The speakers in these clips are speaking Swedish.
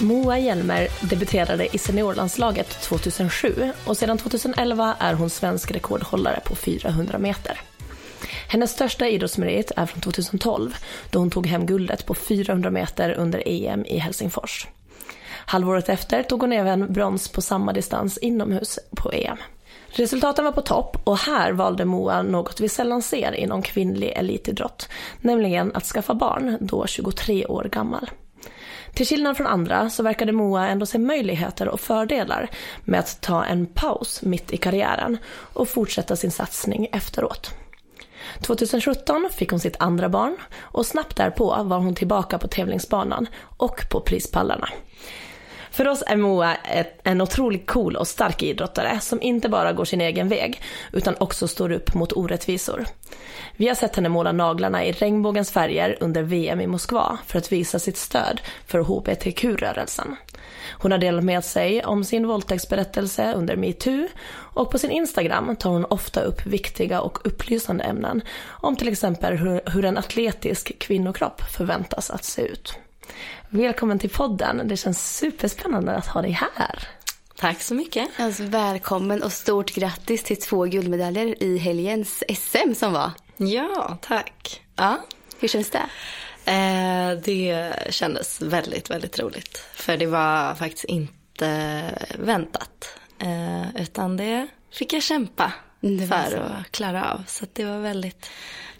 Moa Hjelmer debuterade i seniorlandslaget 2007 och sedan 2011 är hon svensk rekordhållare på 400 meter. Hennes största idrottsmerit är från 2012 då hon tog hem guldet på 400 meter under EM i Helsingfors. Halvåret efter tog hon även brons på samma distans inomhus på EM. Resultaten var på topp och här valde Moa något vi sällan ser inom kvinnlig elitidrott, nämligen att skaffa barn, då 23 år gammal. Till skillnad från andra så verkade Moa ändå se möjligheter och fördelar med att ta en paus mitt i karriären och fortsätta sin satsning efteråt. 2017 fick hon sitt andra barn och snabbt därpå var hon tillbaka på tävlingsbanan och på prispallarna. För oss är Moa ett, en otroligt cool och stark idrottare som inte bara går sin egen väg utan också står upp mot orättvisor. Vi har sett henne måla naglarna i regnbågens färger under VM i Moskva för att visa sitt stöd för hbtq-rörelsen. Hon har delat med sig om sin våldtäktsberättelse under metoo och på sin Instagram tar hon ofta upp viktiga och upplysande ämnen om till exempel hur, hur en atletisk kvinnokropp förväntas att se ut. Välkommen till podden. Det känns superspännande att ha dig här. Tack så mycket. Alltså, välkommen och stort grattis till två guldmedaljer i helgens SM som var. Ja, tack. Ja. Hur känns det? Eh, det kändes väldigt, väldigt roligt. För det var faktiskt inte väntat. Eh, utan det fick jag kämpa för att klara av. Så det var väldigt,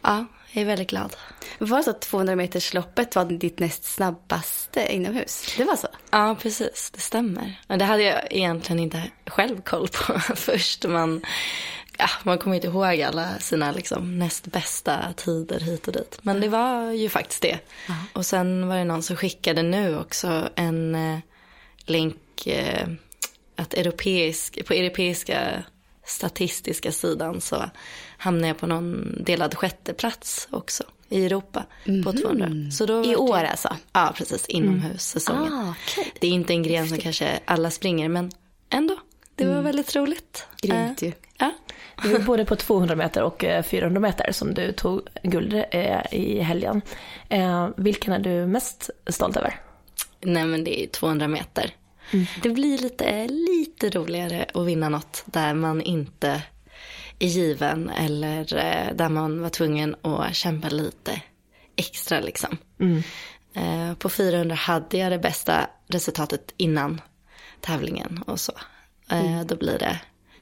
ja, jag är väldigt glad. Var det så att 200 meters loppet var ditt näst snabbaste inomhus? Det var så? Ja, precis. Det stämmer. Det hade jag egentligen inte själv koll på först. Man, ja, man kommer inte ihåg alla sina liksom, näst bästa tider hit och dit. Men det var ju faktiskt det. Aha. Och sen var det någon som skickade nu också en eh, länk eh, att europeisk, på europeiska statistiska sidan så hamnade jag på någon delad sjätteplats också i Europa mm på 200. Mhm. Så då I år det, alltså? Ja, precis. Inomhussäsongen. Mm. Ah, okay. Det är inte en gren som kanske alla springer, men ändå. Det var mm. väldigt roligt. Grymt ju. Uh, ja. Det var både på 200 meter och 400 eh, meter som du tog guld eh, i helgen. Eh, vilken är du mest stolt över? Nej men det är 200 meter. Mm. Det blir lite, lite roligare att vinna något där man inte är given eller eh, där man var tvungen att kämpa lite extra liksom. Mm. Eh, på 400 hade jag det bästa resultatet innan tävlingen och så. Eh, mm. Då blir det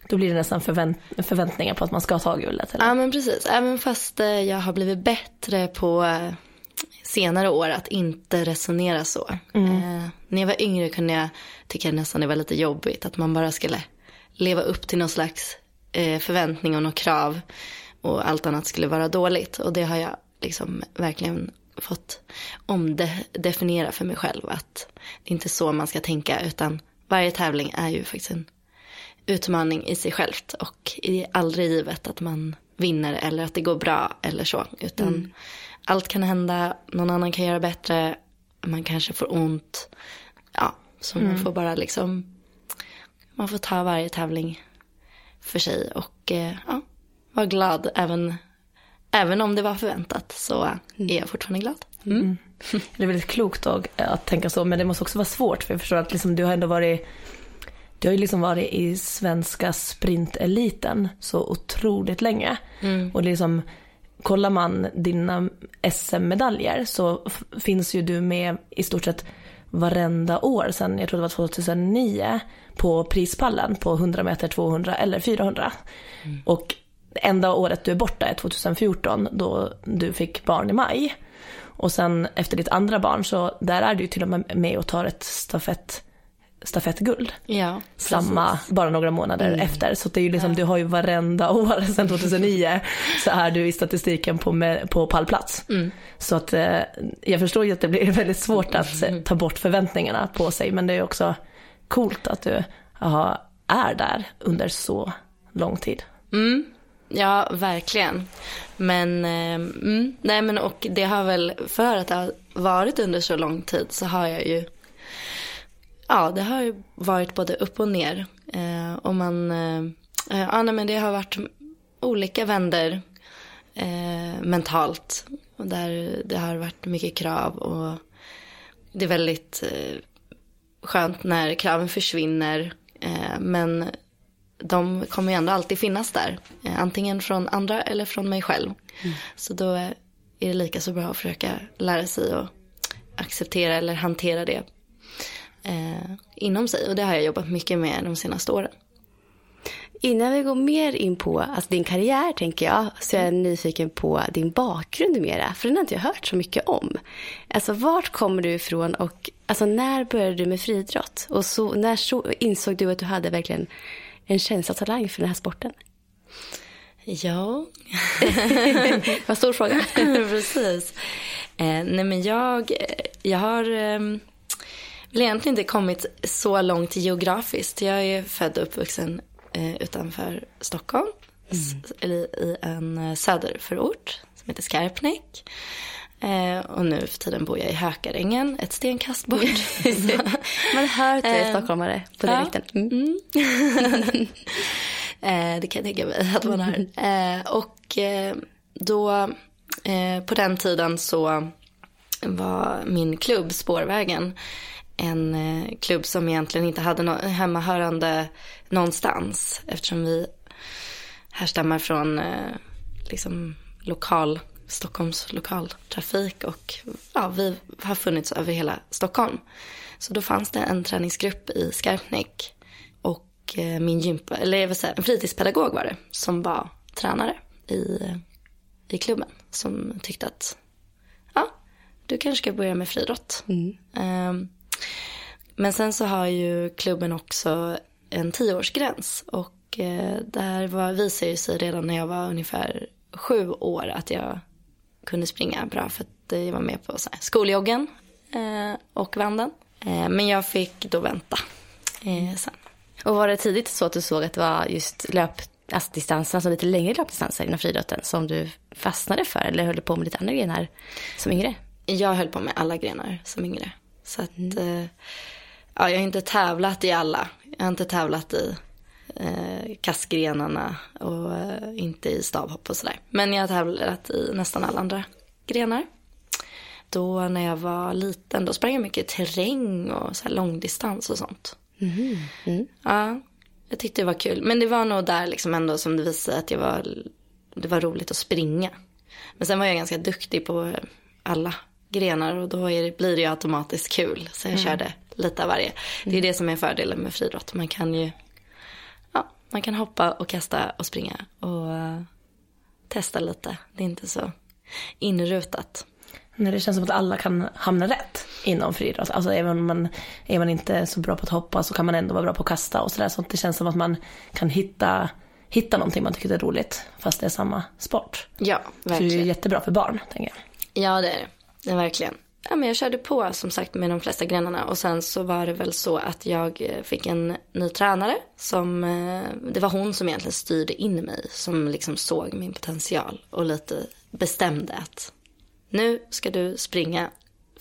då blir det nästan förvänt förväntningar på att man ska ta guldet. Eller? Ja men precis, även fast jag har blivit bättre på senare år att inte resonera så. Mm. När jag var yngre kunde jag tycka nästan det var lite jobbigt att man bara skulle leva upp till någon slags eh, förväntning och något krav och allt annat skulle vara dåligt. Och det har jag liksom verkligen fått omdefiniera för mig själv att det är inte så man ska tänka utan varje tävling är ju faktiskt en utmaning i sig självt och det är aldrig givet att man vinner eller att det går bra eller så utan mm allt kan hända, någon annan kan göra bättre, man kanske får ont. Ja, så mm. man får bara liksom, man får ta varje tävling för sig och eh, ja, vara glad även, även om det var förväntat så är jag fortfarande glad. Mm. Mm. Det är väldigt klokt att tänka så, men det måste också vara svårt för jag förstår att liksom, du har ändå varit du har ju liksom varit i svenska sprinteliten så otroligt länge. Mm. Och liksom kollar man dina SM-medaljer så finns ju du med i stort sett varenda år sen, jag tror det var 2009, på prispallen på 100 meter, 200 eller 400. Mm. Och enda året du är borta är 2014 då du fick barn i maj. Och sen efter ditt andra barn så där är du till och med med och tar ett stafett stafettguld. Ja, Samma, bara några månader efter. Så det är ju liksom, du har ju varenda år sedan 2009 så är du i statistiken på, med, på pallplats. Så att eh, jag förstår ju att det blir väldigt svårt att eh, ta bort förväntningarna på sig. Men det är också coolt att du aha, är där under så lång tid. Ja, verkligen. Men, eh, mm, nej men och det har väl, för att det har varit under så lång tid så har jag ju, ja det har ju varit både upp och ner. Eh, och man, eh, eh, ja nej men det har varit olika vänder eh, mentalt. Och där det har varit mycket krav och det är väldigt eh, skönt när kraven försvinner. Eh, men de kommer ju ändå alltid finnas där. Eh, antingen från andra eller från mig själv. Så då är det lika så bra att försöka lära sig att acceptera eller hantera det eh, inom sig. Och det har jag jobbat mycket med de senaste åren. Innan vi går mer in på alltså din karriär tänker jag, så är jag nyfiken på din bakgrund mera. För den har inte jag hört så mycket om. Alltså vart kommer du ifrån och alltså, när började du med friidrott? Och så, när så, insåg du att du hade verkligen en känsla och talang för den här sporten? Ja, Vad stor fråga. precis. Eh, nej men jag, jag har eh, väl egentligen inte kommit så långt geografiskt. Jag är född och uppvuxen eh, utanför Stockholm. S- eller i en eh, söderförort som heter Skarpnäck. Eh, och nu för tiden bor jag i Hökarängen, ett stenkast bort. Man hör att du är Eh, stockholmare på ja. dialekten. Mm. Eh, det kan jag tänka mig att man har. Eh, och eh, då, på den tiden så var min klubb Spårvägen en eh, klubb som egentligen inte hade no- hemmahörande någonstans. Eftersom vi härstammar från eh, liksom lokal, Stockholms lokaltrafik och ja, vi har funnits över hela Stockholm. Så då fanns det en träningsgrupp i Skarpnäck och eh, min gympa, eller jag vill säga en fritidspedagog var det som var tränare i, i klubben som tyckte att ja, du kanske ska börja med friidrott. Ehm, men sen så har ju klubben också en tioårsgräns och eh, där var, visade ju sig redan när jag var ungefär sju år att jag kunde springa bra för att eh, jag var med på så här, skoljoggen eh, och vanden. Eh, men jag fick då vänta sen. Och var det tidigt så att du såg att det var just löp, alltså distansen, alltså lite längre löpdistanser inom friidrotten som du fastnade för eller höll du på med lite andra grenar som yngre? Jag höll på med alla grenar som yngre. Så att, eh, ja, jag har inte tävlat i alla. Jag har inte tävlat i eh, kastgrenarna och eh, inte i stavhopp och sådär. Men jag har tävlat i nästan alla andra grenar. Då när jag var liten, då sprang jag mycket terräng och så långdistans och sånt. Ja, jag tyckte det var kul. Men det var nog där liksom ändå som det visade att jag var, det var roligt att springa. Men sen var jag ganska duktig på alla grenar och då är blir det ju automatiskt kul. Så jag körde lite av varje. Det är det som är fördelen med friidrott. Man kan ju ja, man kan hoppa och kasta och springa och eh, testa lite. Det är inte så inrutat. Nej, det känns som att alla kan hamna rätt inom friidrott. Alltså även om man, är man inte så bra på att hoppa så kan man ändå vara bra på att kasta och sådär. Så det känns som att man kan hitta, hitta någonting man tycker är roligt fast det är samma sport. Ja, Så det är verkligen. jättebra för barn, tänker jag. Ja, det är det. Är verkligen. Ja, men jag körde på som sagt med de flesta grenarna och sen så var det väl så att jag eh, fick en ny tränare som, eh, det var hon som egentligen styrde in mig, som liksom såg min potential och lite bestämde att nu ska du springa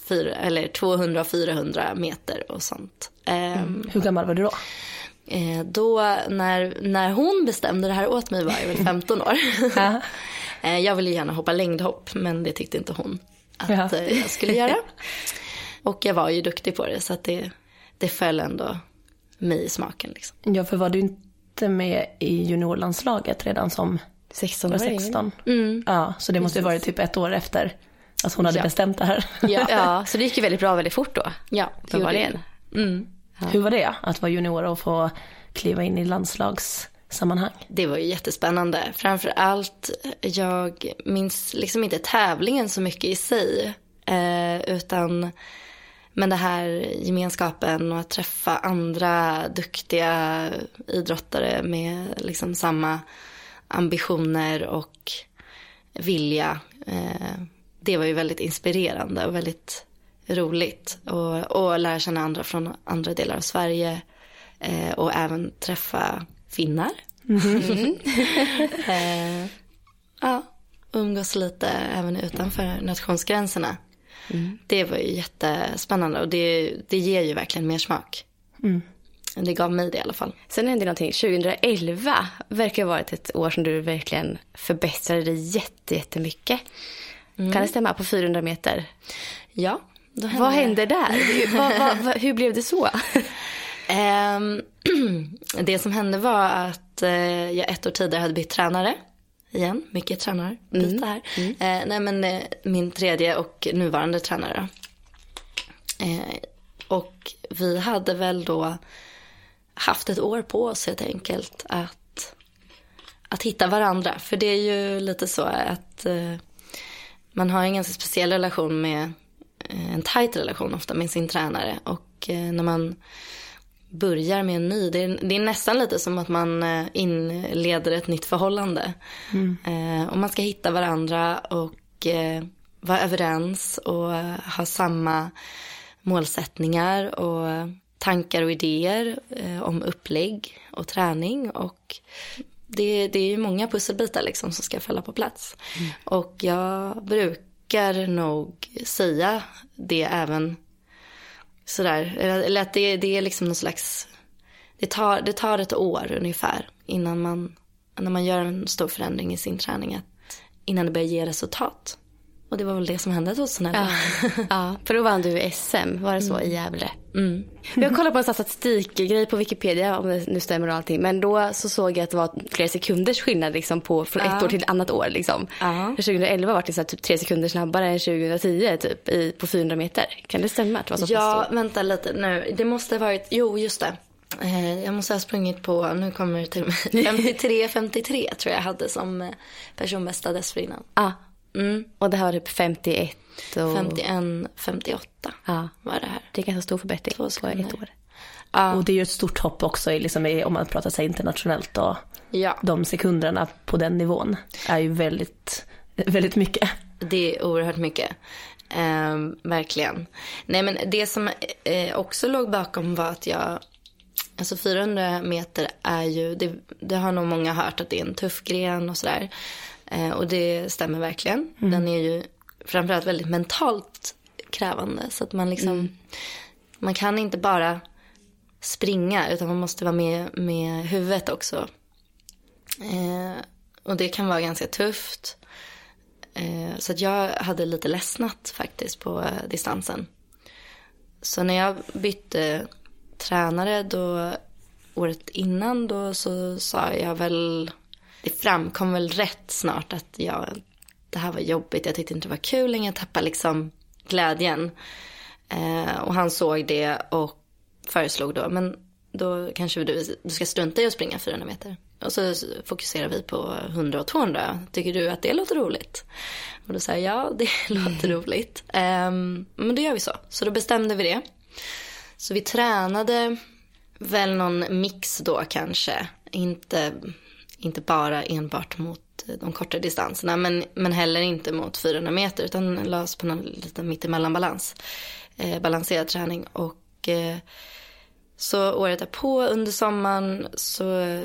fyra, eller 200-400 meter och sånt. Ehm, Hur gammal var du då? Eh, då när, när hon bestämde det här åt mig var jag väl 15 år. Ja. jag ville gärna hoppa längdhopp men det tyckte inte hon att Ja. eh, jag skulle göra. Och jag var ju duktig på det så att det, det föll ändå mig i smaken. Liksom. Ja, för var du inte med i juniorlandslaget redan som 16 var år 16? Ja, så det måste ju varit typ ett år efter att hon hade Ja. bestämt det här. Ja, Ja, så det gick ju väldigt bra väldigt fort då. ja det Uppenbarligen. det. Mm. Hur var det att vara junior och få kliva in i sammanhang. Det var ju jättespännande. Framför allt, jag minns liksom inte tävlingen så mycket i sig. Eh, utan men det här gemenskapen och att träffa andra duktiga idrottare med liksom samma ambitioner och vilja. Eh, det var ju väldigt inspirerande och väldigt roligt. Och, och lära känna andra från andra delar av Sverige. Eh, och även träffa finnar. Mm. eh, ja, umgås lite även utanför nationsgränserna. Mm. Det var ju jättespännande och det, det ger ju verkligen mer smak. Mm. Det gav mig det i alla fall. Sen hände någonting. 2011 verkar ha varit ett år som du verkligen förbättrade dig jättemycket. Mm. Kan det stämma? På 400 meter? Ja. Hände vad hände där? vad, vad, vad, hur blev det så? Um, det som hände var att uh, jag ett år tidigare hade bytt tränare. Igen, mycket tränare. Mm. här. Mm. Uh, nej men uh, min tredje och nuvarande tränare. och vi hade väl då haft ett år på oss helt enkelt att, att hitta varandra. För det är ju lite så att man har en ganska speciell relation med Eh, en tajt relation ofta med sin tränare. Och eh, när man börjar med en ny, det är, det är nästan lite som att man eh, inleder ett nytt förhållande. Mm. Och man ska hitta varandra och vara överens och ha samma målsättningar och tankar och idéer om upplägg och träning. Och det, det är ju många pusselbitar liksom som ska falla på plats. Mm. Och jag brukar nog säga det även sådär. Eller att det, det är liksom någon slags, det tar, det tar ett år ungefär innan man, när man gör en stor förändring i sin träning, att, innan det börjar ge resultat. Och det var väl det som hände 2011. Ja, ja för då vann du SM, var det så, mm. i Gävle? Mm. Jag kollade på en statistikgrej på Wikipedia, om det nu stämmer och allting. Men då så såg jag att det var flera sekunders skillnad liksom på, från ja. ett år till ett annat år. Liksom. Ja. 2011 var det så typ tre sekunder snabbare än 2010 typ, i, på 400 meter. Kan det stämma? Att det var så ja, vänta lite nu. Det måste ha varit, jo just det. Eh, jag måste ha sprungit på, nu kommer det till mig, 53-53 tror jag hade som eh, personbästa dessförinnan. Ah. Mm. Och det här var typ 51 och... 51, 58 ja. var det här. Det är ganska stor förbättring på ett år. Ja. Och det är ju ett stort hopp också liksom, om man pratar sig internationellt och ja. de sekunderna på den nivån är ju väldigt, väldigt mycket. Det är oerhört mycket. Eh, verkligen. Nej men det som eh, också låg bakom var att jag Alltså 400 meter är ju, det, det, har nog många hört att det är en tuff gren och sådär. Eh, och det stämmer verkligen. Mm. Den är ju framförallt väldigt mentalt krävande. Så att man liksom, mm. man kan inte bara springa utan man måste vara med med huvudet också. Eh, och det kan vara ganska tufft. Eh, så att jag hade lite ledsnat faktiskt på distansen. Så när jag bytte tränare då året innan då så sa jag väl det framkom väl rätt snart att jag, det här var jobbigt. Jag tyckte inte det var kul längre. Jag tappade liksom glädjen. Eh, och han såg det och föreslog då, men då kanske du, du ska strunta i att springa 400 meter. Och så fokuserar vi på 100 och 200. Tycker du att det låter roligt? Och då sa jag ja, det låter mm. roligt. Um, men då gör vi så. Så då bestämde vi det. Så vi tränade väl någon mix då kanske. Inte inte bara enbart mot eh, de korta distanserna men, men heller inte mot 400 meter utan lades på någon liten mittemellanbalans. Eh, balanserad träning och eh, så året därpå under sommaren så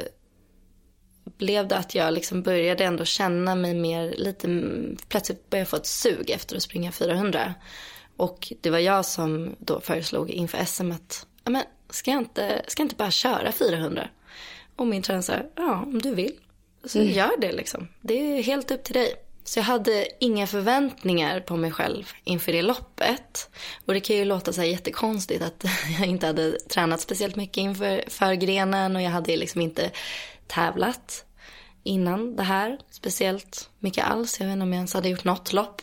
blev det att jag liksom började ändå känna mig mer lite, plötsligt började jag få ett sug efter att springa 400. Och det var jag som då föreslog inför SM att, ja men ska jag inte, ska jag inte bara köra 400? Och min tränare sa, ja om du vill. Så mm. gör det liksom. Det är helt upp till dig. Så jag hade inga förväntningar på mig själv inför det loppet. Och det kan ju låta så här jättekonstigt att jag inte hade tränat speciellt mycket inför för grenen och jag hade liksom inte tävlat innan det här speciellt mycket alls. Jag vet inte om jag ens hade gjort något lopp.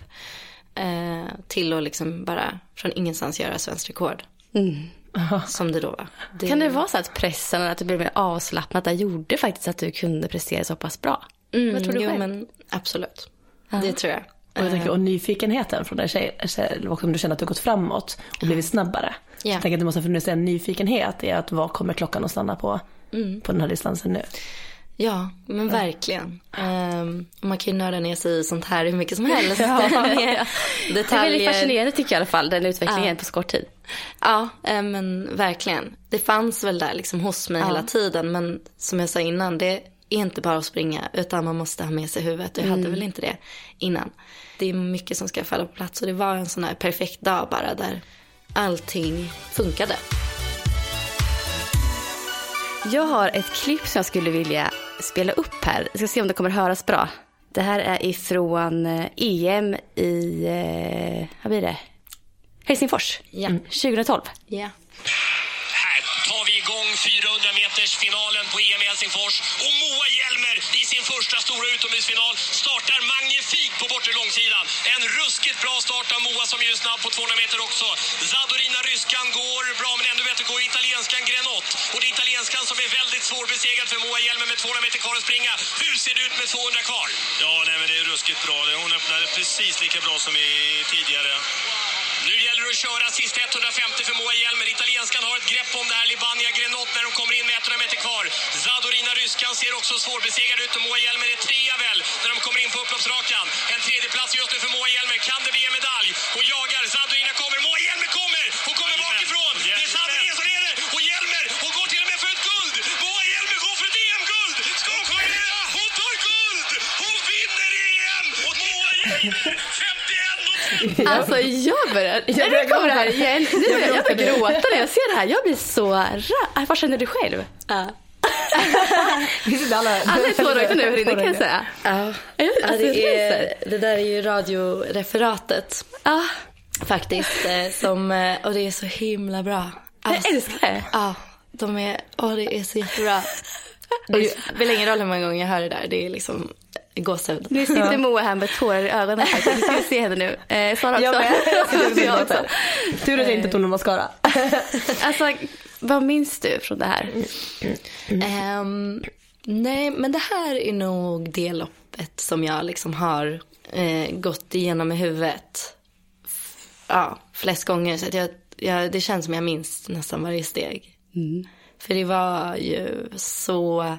Eh, till att liksom bara från ingenstans göra svenskt rekord. Mm. Som det då var. Det... Kan det vara så att pressen och att du blev mer avslappnad där gjorde faktiskt att du kunde prestera så pass bra? Mm, Vad tror du jo, själv? men absolut. Aha. Det tror jag. Och, jag tänker, och nyfikenheten från den tjejen, om du känner att du har gått framåt och blivit snabbare. Ja. Jag tänker att det måste ha funnits en nyfikenhet i att vad kommer klockan att stanna på, på den här distansen nu. Ja, men verkligen. Um, man kan ju nörda ner sig i sånt här hur mycket som helst. Det är väldigt fascinerande tycker jag i alla fall, den utvecklingen på så kort tid. Ja, eh, men verkligen. Det fanns väl där liksom hos mig hela tiden. Men som jag sa innan, det är inte bara att springa. Utan man måste ha med sig huvudet. Och jag hade väl inte det innan. Det är mycket som ska falla på plats. Och det var en sån här perfekt dag bara där allting funkade. Jag har ett klipp som jag skulle vilja spela upp här. Jag ska se om det kommer höras bra. Det här är ifrån eh, EM i, eh, vad blir det? Helsingfors. Ja. 2012. Ja. Här tar vi igång 400 meters finalen på EM i Helsingfors. Och Moa Hjelmer i sin första stora utomhusfinal startar magnifikt bortre långsidan. En ruskigt bra start av Moa som ju är snabb på 200 meter också. Zadorina Ryskan går bra, men ännu bättre går italienskan Grenott. Och det är italienskan som är väldigt svårbesegrad för Moa Hjelmer med 200 meter kvar att springa. Hur ser det ut med 200 kvar? Ja, nej, men det är ruskigt bra. Hon öppnade precis lika bra som i tidigare. Nu gäller det att köra sista 150 för Moa Hjelmer. Italienskan har ett grepp om det här. Libania Grenot när de kommer in med 100 meter kvar. Zadorina Ryskan ser också svårbesegrad ut och Moa Hjelmer är trea väl när de kommer in på upploppsrakan. En tredje plats just nu för Moa Hjelmer. Kan det bli en medalj? Hon jagar. Zadorina kommer. Moa Hjelmer kommer! Hon kommer Jajamän. bakifrån. Det är Zadorina som leder. Och Hjelmer, hon går till och med för ett guld. Moa Hjelmer går för ett EM-guld. Ska hon ta det? Hon tar guld! Hon vinner EM! Och Moa Hjelmer, 51 och 30. Alltså jag börjar, Jag börjar det kommer det här igen, nu börjar jag gråta när jag ser det här. Jag blir så rörd. Vad känner du själv? Ja. Alla Alla är tårögda nu här inne kan jag säga. Ja, Jag- ja alltså, det, jag är, det där är ju radioreferatet Ja, faktiskt. eh, Som, eh, och det är så himla bra. Alltså, jag älskar det. Ja, de är, åh det är så jättebra. Det spelar ingen roll hur många gånger jag hör det där, det är liksom gåshud. Nu sitter Moa här med tårar i ögonen. Vi ska se henne nu. Eh, Sara också. Jag med. jag också. Tur att jag inte tog någon mascara. Alltså, vad minns du från det här? Ehm, nej, men det här är nog det loppet som jag liksom har eh, gått igenom i huvudet. Ja, flest gånger. Så att jag, jag, det känns som jag minns nästan varje steg. För det var ju så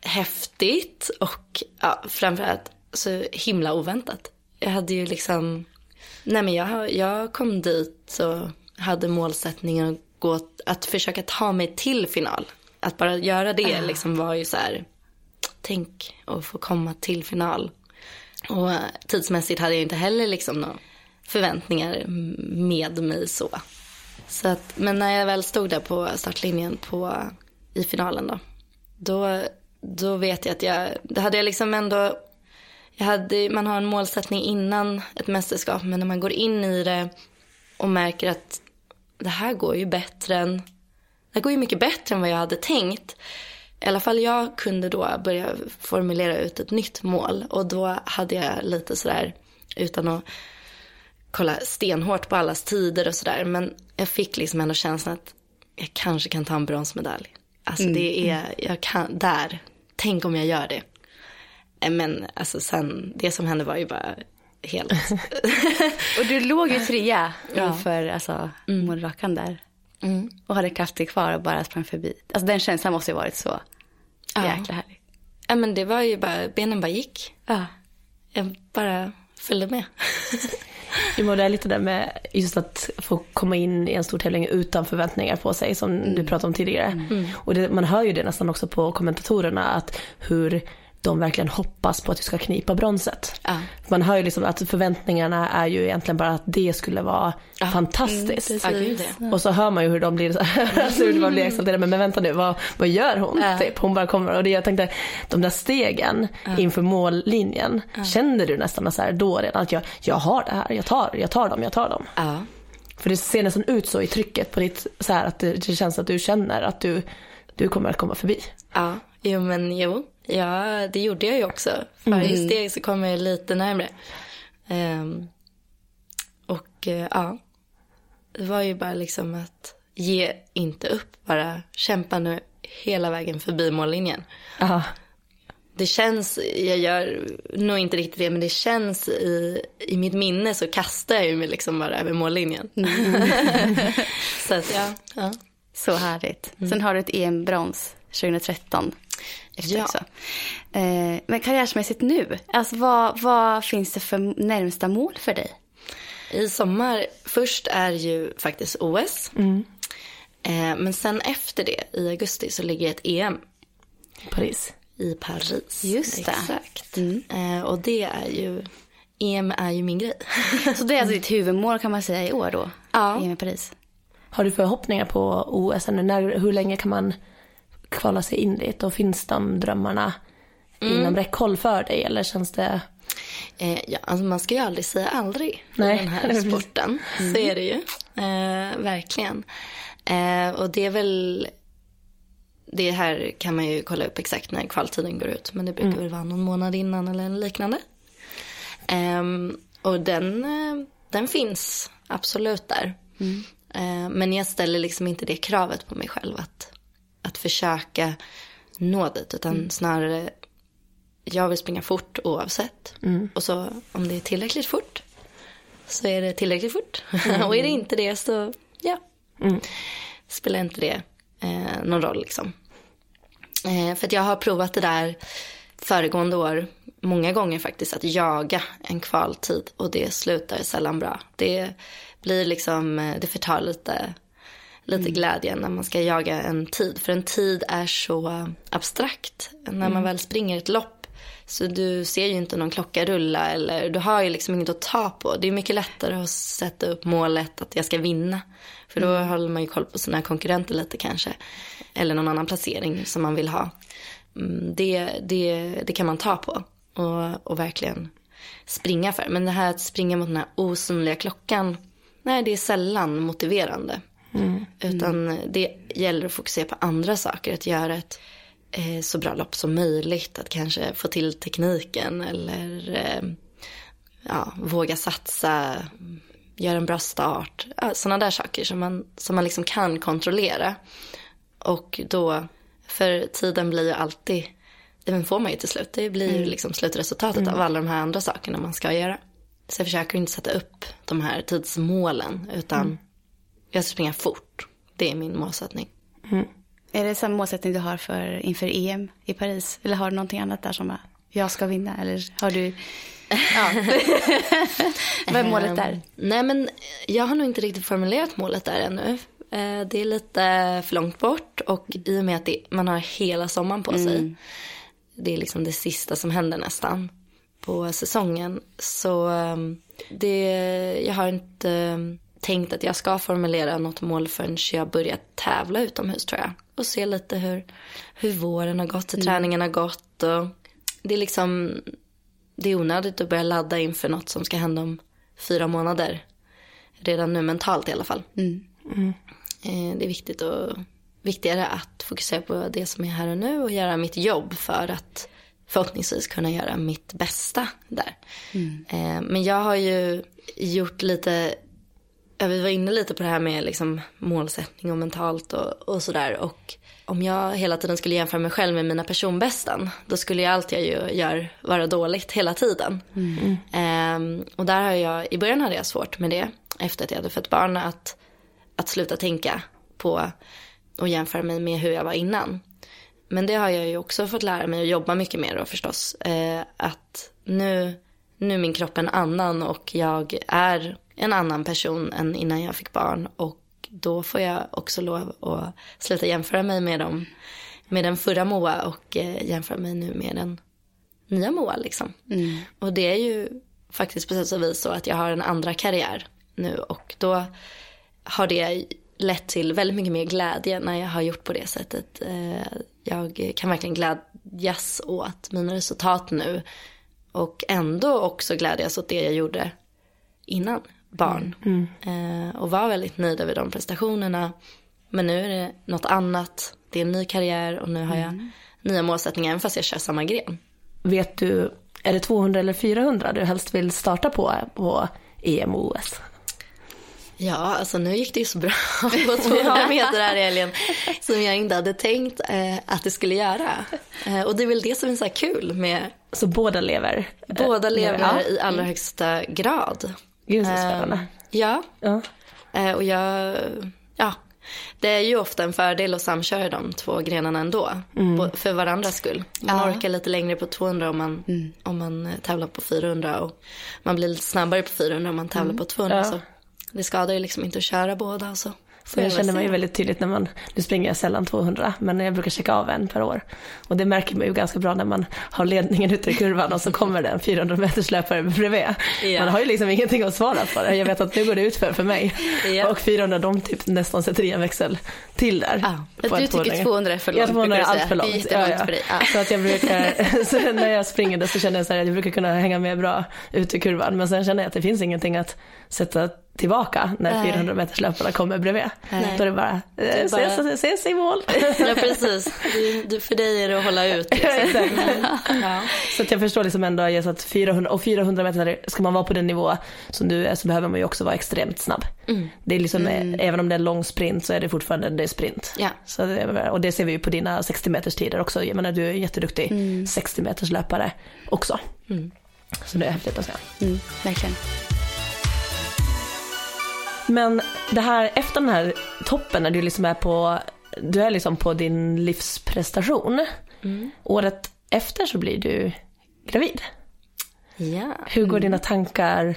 häftigt och ja, framförallt så himla oväntat. Jag hade ju liksom, nej men jag, jag kom dit och hade målsättningen att, gå, att försöka ta mig till final. Att bara göra det liksom var ju så här, tänk att få komma till final. Och tidsmässigt hade jag inte heller liksom några förväntningar med mig så. så att, men när jag väl stod där på startlinjen på, i finalen då, då, då vet jag att jag, det hade jag liksom ändå, jag hade, man har en målsättning innan ett mästerskap, men när man går in i det och märker att det här går ju bättre än, det här går ju mycket bättre än vad jag hade tänkt. I alla fall jag kunde då börja formulera ut ett nytt mål och då hade jag lite sådär, utan att kolla stenhårt på allas tider och sådär, men jag fick liksom ändå känslan att jag kanske kan ta en bronsmedalj. Alltså det är, jag kan, där, tänk om jag gör det. Eh, Men alltså sen, det som hände var ju bara helt, Och du låg ju trea inför alltså, målrakan där. Och hade krafter kvar och bara sprang förbi. Alltså den känslan måste ju varit så Ja. jäkla härlig. ja men det var ju bara, benen bara gick. Ja. Jag bara följde med. Jo, men det är lite det med just att få komma in i en stor tävling utan förväntningar på sig som du pratade om tidigare. Och det, man hör ju det nästan också på kommentatorerna att hur de verkligen hoppas på att du ska knipa bronset. Ja. Man hör ju liksom att förväntningarna är ju egentligen bara att det skulle vara fantastiskt. Ja, gud, ja. Och så hör man ju hur de blir, så här, alltså hur de blir exalterade. Men, men vänta nu, vad, vad gör hon? Ja. Typ, hon bara kommer. Och det, jag tänkte, de där stegen inför mållinjen, kände du nästan så här då redan att jag, jag har det här, jag tar, jag tar dem, jag tar dem. Ja. För det ser nästan ut så i trycket på ditt, så här att det, det känns att du känner att du, du kommer att komma förbi. Ja, jo men jo. Ja, det gjorde jag ju också. Varje steg så kom jag lite närmre. Ehm, och eh, ja, det var ju bara liksom att ge inte upp. Bara kämpa nu hela vägen förbi mållinjen. Aha. det känns, jag gör nog inte riktigt det, men det känns i, i mitt minne så kastar jag ju mig liksom bara över mållinjen. så att ja, ja. Så härligt. Sen har du ett EM-brons 2013. Efter Ja. också. Eh, men karriärsmässigt nu, alltså vad, vad finns det för närmsta mål för dig? I sommar, först är ju faktiskt OS. Eh, men sen efter det, i augusti, så ligger ett EM Paris. i Paris. Just det. Exakt. Eh, och det är ju, EM är ju min grej. Så det är alltså ditt huvudmål kan man säga i år då? Ja. EM i Paris. Har du förhoppningar på OS? När, hur länge kan man kvala sig in dit? Och finns de drömmarna inom räckhåll för dig? Eller känns det... Eh, ja, alltså man ska ju aldrig säga aldrig Nej, i den här sporten. Så är det ju. Eh, verkligen. Eh, och det är väl, det här kan man ju kolla upp exakt när kvaltiden går ut. Men det brukar väl vara någon månad innan eller liknande. Ehm, och den, eh, den finns absolut där. Eh, men jag ställer liksom inte det kravet på mig själv att, att försöka nå dit. Utan snarare jag vill springa fort oavsett. Och så om det är tillräckligt fort så är det tillräckligt fort. och är det inte det så ja, spelar inte det eh, någon roll liksom. Eh, för att jag har provat det där föregående år många gånger faktiskt att jaga en kvaltid och det slutar sällan bra. Det blir liksom, eh, det förtar lite, lite glädjen när man ska jaga en tid. För en tid är så abstrakt när man väl springer ett lopp. Så du ser ju inte någon klocka rulla eller du har ju liksom inget att ta på. Det är mycket lättare att sätta upp målet att jag ska vinna. För då håller man ju koll på sina konkurrenter lite kanske. Eller någon annan placering som man vill ha. Mm, Det, det, det kan man ta på och, och verkligen springa för. Men det här att springa mot den här osynliga klockan, nej det är sällan motiverande. Utan det gäller att fokusera på andra saker, att göra ett eh, så bra lopp som möjligt, att kanske få till tekniken eller eh, ja, våga satsa, göra en bra start. Ja, Sådana där saker som man, som man liksom kan kontrollera. Och då, för tiden blir ju alltid, den får man ju till slut. Det blir ju liksom slutresultatet av alla de här andra sakerna man ska göra. Så jag försöker inte sätta upp de här tidsmålen, utan jag ska springa fort. Det är min målsättning. Är det samma målsättning du har för, inför EM i Paris? Eller har du någonting annat där som bara, jag ska vinna? Eller har du... Ja. Vad är målet där? Ehm, Nej men jag har nog inte riktigt formulerat målet där ännu. Eh, Det är lite för långt bort och i och med att det, man har hela sommaren på sig. Det är liksom det sista som händer nästan på säsongen. Så ehm, det, jag har inte ehm, tänkt att jag ska formulera något mål förrän jag börjar tävla utomhus tror jag. Och se lite hur, hur våren har gått, hur träningen har gått. Och det är liksom, det är onödigt att börja ladda inför något som ska hända om fyra månader. Redan nu mentalt i alla fall. Eh, Det är viktigt och, viktigare att fokusera på det som är här och nu och göra mitt jobb för att förhoppningsvis kunna göra mitt bästa där. Eh, Men jag har ju gjort lite, vi var inne lite på det här med liksom målsättning och mentalt och, och sådär. Och om jag hela tiden skulle jämföra mig själv med mina personbästen, då skulle ju allt jag ju gör vara dåligt hela tiden. Ehm, och där har jag, i början hade jag svårt med det, efter att jag hade fött barn, att, att sluta tänka på och jämföra mig med hur jag var innan. Men det har jag ju också fått lära mig att jobba mycket med då förstås. Eh, att nu, nu är min kropp en annan och jag är en annan person än innan jag fick barn. Och då får jag också lov att sluta jämföra mig med, dem, med den förra Moa och eh, jämföra mig nu med den nya Moa liksom. Och det är ju faktiskt på sätt och vis så att jag har en andra karriär nu och då har det lett till väldigt mycket mer glädje när jag har gjort på det sättet. Eh, Jag kan verkligen glädjas åt mina resultat nu och ändå också glädjas åt det jag gjorde innan barn. Eh, Och var väldigt nöjd över de prestationerna. Men nu är det något annat. Det är en ny karriär och nu har jag nya målsättningar även fast jag kör samma gren. Vet du, är det 200 eller 400 du helst vill starta på på EM och OS? Ja, alltså nu gick det ju så bra på 200 meter här i helgen som jag inte hade tänkt eh, att det skulle göra. Eh, och det är väl det som är så kul med Så båda lever? båda Eh, lever ja. i allra högsta grad. Gud så spännande. Eh, ja, Ja. eh, och jag, ja, det är ju ofta en fördel att samköra de två grenarna ändå. bo- För varandras skull. Man Ja. orkar lite längre på 200 om man, om man eh, tävlar på 400 och man blir lite snabbare på 400 om man tävlar på 200. Ja. Så det skadar ju liksom inte att köra båda. Så får Jag känner man ju väldigt tydligt när man, nu springer jag sällan 200, men jag brukar checka av en per år. Och det märker man ju ganska bra när man har ledningen ute i kurvan och så kommer det en 400 meters löpare bredvid. Ja. Man har ju liksom ingenting att svara på. Jag vet att nu går det ut för för mig. Ja. Och 400 de typ nästan sätter i en växel till där. Ja. på Du tycker 200. 200 är för Ja, långt, 200 är allt för långt. Det är jättelångt för. Ja. Så att jag brukar, så när jag springer det så känner jag så här, att jag brukar kunna hänga med bra ut i kurvan. Men sen känner jag att det finns ingenting att sätta tillbaka när Nej. 400 meters löparna kommer bredvid. Nej. Då är det bara, eh, är bara- ses, ses i mål. Ja, precis. Du, du, för dig är det att hålla ut. Liksom. Ja. Så att jag förstår liksom ändå just att 400, och 400 meter, ska man vara på den nivå som du är så behöver man ju också vara extremt snabb. Det är liksom, eh, även om det är lång sprint så är det fortfarande det är sprint. Ja. Så det, och det ser vi ju på dina 60 meters tider också. Jag menar du är jätteduktig 60 meters löpare också. Så det är häftigt att se. Mm, verkligen. Men det här, efter den här toppen när du liksom är på, du är liksom på din livsprestation. Året efter så blir du gravid. ja. Hur går dina tankar,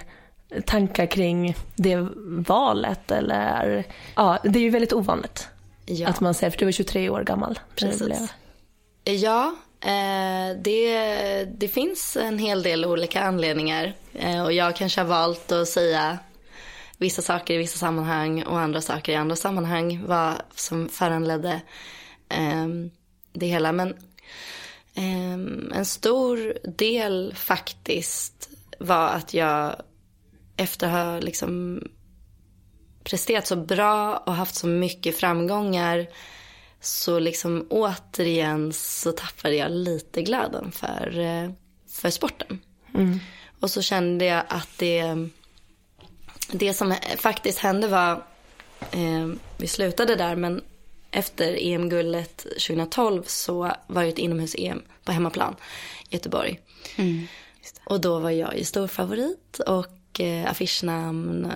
tankar kring det valet eller, ja det är ju väldigt ovanligt. Ja. Att man säger, för du var 23 år gammal. Precis. Ja, eh, det, det finns en hel del olika anledningar. Eh, och jag kanske har valt att säga vissa saker i vissa sammanhang och andra saker i andra sammanhang. Vad som föranledde eh, det hela. Men eh, en stor del faktiskt var att jag efter att ha liksom presterat så bra och haft så mycket framgångar så liksom återigen så tappade jag lite glöden för, eh, för sporten. Och så kände jag att det, det som faktiskt hände var, eh, vi slutade där men efter EM-guldet 2012 så var det ett inomhus-EM på hemmaplan i Göteborg. Och då var jag ju stor favorit och eh, affischnamn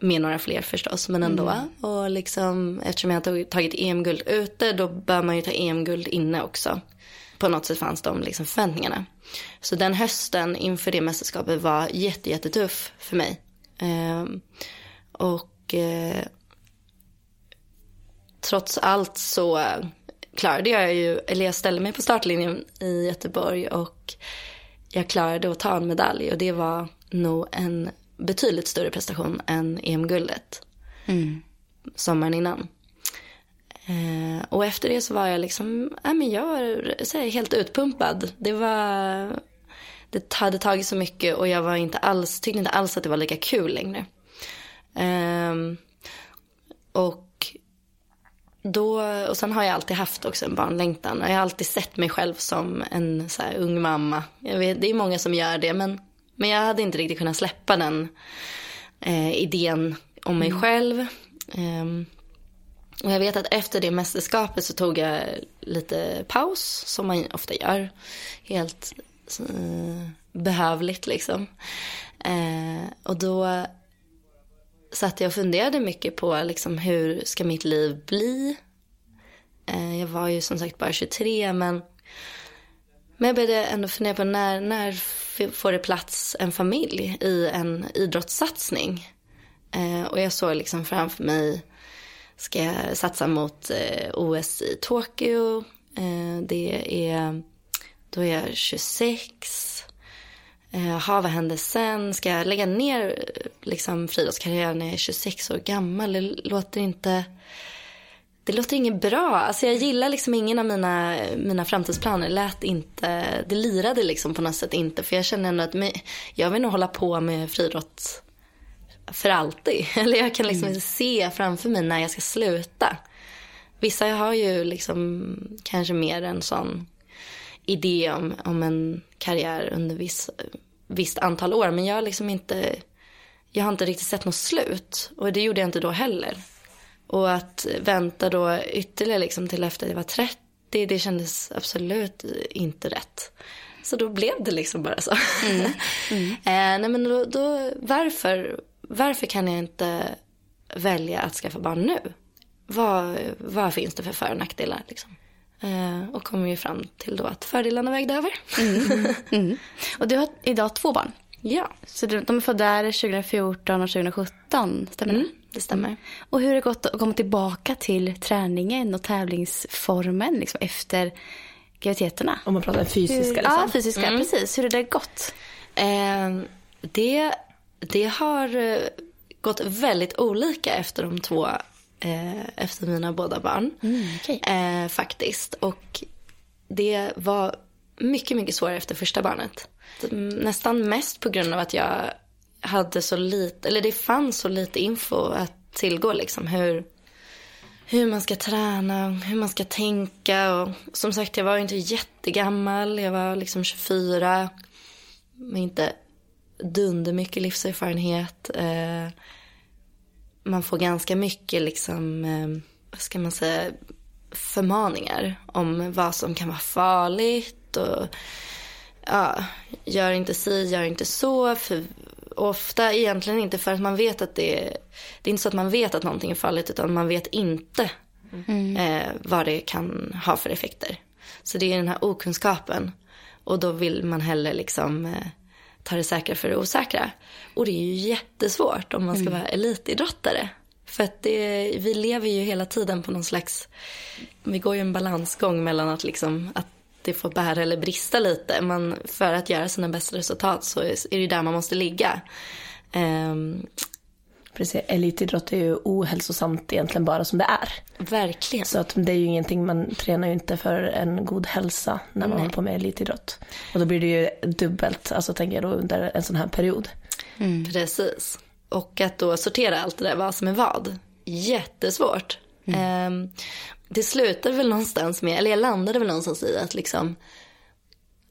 med några fler förstås, men ändå. Och liksom, eftersom jag tog, tagit EM-guld ute, då bör man ju ta EM-guld inne också. På något sätt fanns de liksom förväntningarna. Så den hösten inför det mästerskapet var jätte, jättetuff för mig. Ehm, och eh, trots allt så klarade jag ju, eller jag ställde mig på startlinjen i Göteborg och jag klarade att ta en medalj och det var nog en betydligt större prestation än EM-guldet sommaren innan. Eh, och efter det så var jag liksom, ja men jag här, helt utpumpad. Det var, det hade tagit så mycket och jag var inte alls, tyckte inte alls att det var lika kul längre. Ehm, och då, och sen har jag alltid haft också en barnlängtan. Jag har alltid sett mig själv som en så ung mamma. Vet, det är många som gör det, men, men jag hade inte riktigt kunnat släppa den eh, idén om mig själv. Ehm, och jag vet att efter det mästerskapet så tog jag lite paus, som man ofta gör. Helt eh, behövligt liksom. Eh, och då satt jag och funderade mycket på liksom, hur ska mitt liv bli. Eh, jag var ju som sagt bara 23 men, men jag började ändå fundera på när, när får det plats en familj i en idrottssatsning. Eh, och jag såg liksom framför mig, ska jag satsa mot eh, OS i Tokyo. Eh, det är, då är jag 26. Jaha, vad händer sen? Ska jag lägga ner eh, liksom, friidrottskarriären när jag är 26 år gammal? Det låter inte... Det låter inget bra. Alltså jag gillar liksom ingen av mina, mina framtidsplaner. Det lät inte, det lirade liksom på något sätt inte. För jag känner ändå att jag vill nog hålla på med friidrott för alltid. Eller jag kan liksom inte se framför mig när jag ska sluta. Vissa har ju liksom kanske mer en sån idé om, om en karriär under viss, visst antal år. Men jag har liksom inte, jag har inte riktigt sett något slut. Och det gjorde jag inte då heller. Och att vänta då ytterligare liksom till efter jag var 30, det kändes absolut inte rätt. Så då blev det liksom bara så. Mm. Mm. eh, nej men då, då, varför, varför kan jag inte välja att skaffa barn nu? Vad, vad finns det för för och nackdelar liksom? Eh, och kom ju fram till då att fördelarna vägde över. Mm. Mm. Och du har idag två barn. Ja. Så de är födda 2014 och 2017, stämmer det? Mm, det stämmer. Och hur har det gått att komma tillbaka till träningen och tävlingsformen liksom, efter graviditeterna? Om man pratar fysiska hur, liksom. Ja, fysiska, mm. precis. Hur har det gått? Eh, det, det har eh, gått väldigt olika efter de två, eh, efter mina båda barn. Mm, okay. eh, faktiskt. Och det var mycket, mycket svårare efter första barnet. Nästan mest på grund av att jag hade så lite, eller det fanns så lite info att tillgå liksom hur, hur man ska träna, hur man ska tänka och som sagt jag var inte jättegammal, jag var liksom 24, med inte dunder mycket livserfarenhet. Eh, man får ganska mycket liksom, eh, vad ska man säga, förmaningar om vad som kan vara farligt och ja, gör inte si, gör inte så. För ofta egentligen inte för att man vet att det är, det är inte så att man vet att någonting är farligt utan man vet inte mm. eh, vad det kan ha för effekter. Så det är den här okunskapen och då vill man hellre liksom eh, ta det säkra för det osäkra. Och det är ju jättesvårt om man ska mm. vara elitidrottare. För att det, vi lever ju hela tiden på någon slags, vi går ju en balansgång mellan att liksom, att det får bära eller brista lite. Man, för att göra sina bästa resultat så är det där man måste ligga. Um, Precis, elitidrott är ju ohälsosamt egentligen bara som det är. Verkligen. Så att det är ju ingenting, man tränar ju inte för en god hälsa när man Nej. håller på med elitidrott. Och då blir det ju dubbelt, alltså tänker jag då under en sån här period. Mm. Precis. Och att då sortera allt det där, vad som är vad. Jättesvårt. Mm. Um, det slutade väl någonstans med, eller jag landade väl någonstans i att liksom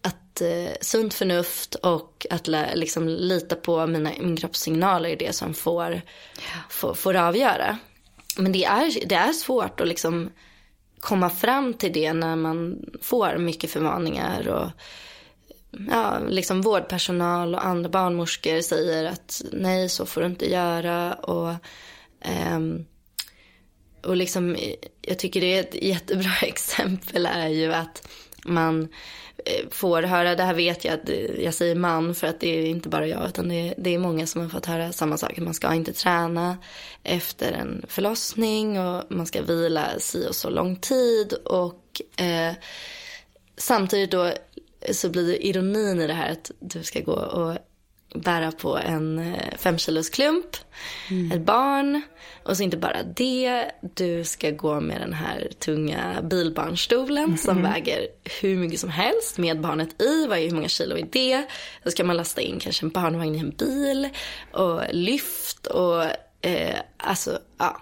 att eh, sunt förnuft och att liksom lita på mina, min kroppssignaler är det som får, ja. får, får avgöra. Men det är, det är svårt att liksom komma fram till det när man får mycket förmaningar och ja, liksom vårdpersonal och andra barnmorskor säger att nej så får du inte göra och um, och liksom, jag tycker det är ett jättebra exempel är ju att man Eh, får höra, det här vet jag att eh, jag säger man för att det är inte bara jag utan det är, det är många som har fått höra samma sak. Man ska inte träna efter en förlossning och man ska vila si och så lång tid och eh, samtidigt då så blir det ironin i det här att du ska gå och bära på en eh, femkilos klump, mm. ett barn. Och så inte bara det, du ska gå med den här tunga bilbarnstolen mm. som väger hur mycket som helst med barnet i. Vad hur många kilo är det? Då ska man lasta in kanske en barnvagn i en bil och lyft och eh, alltså ja,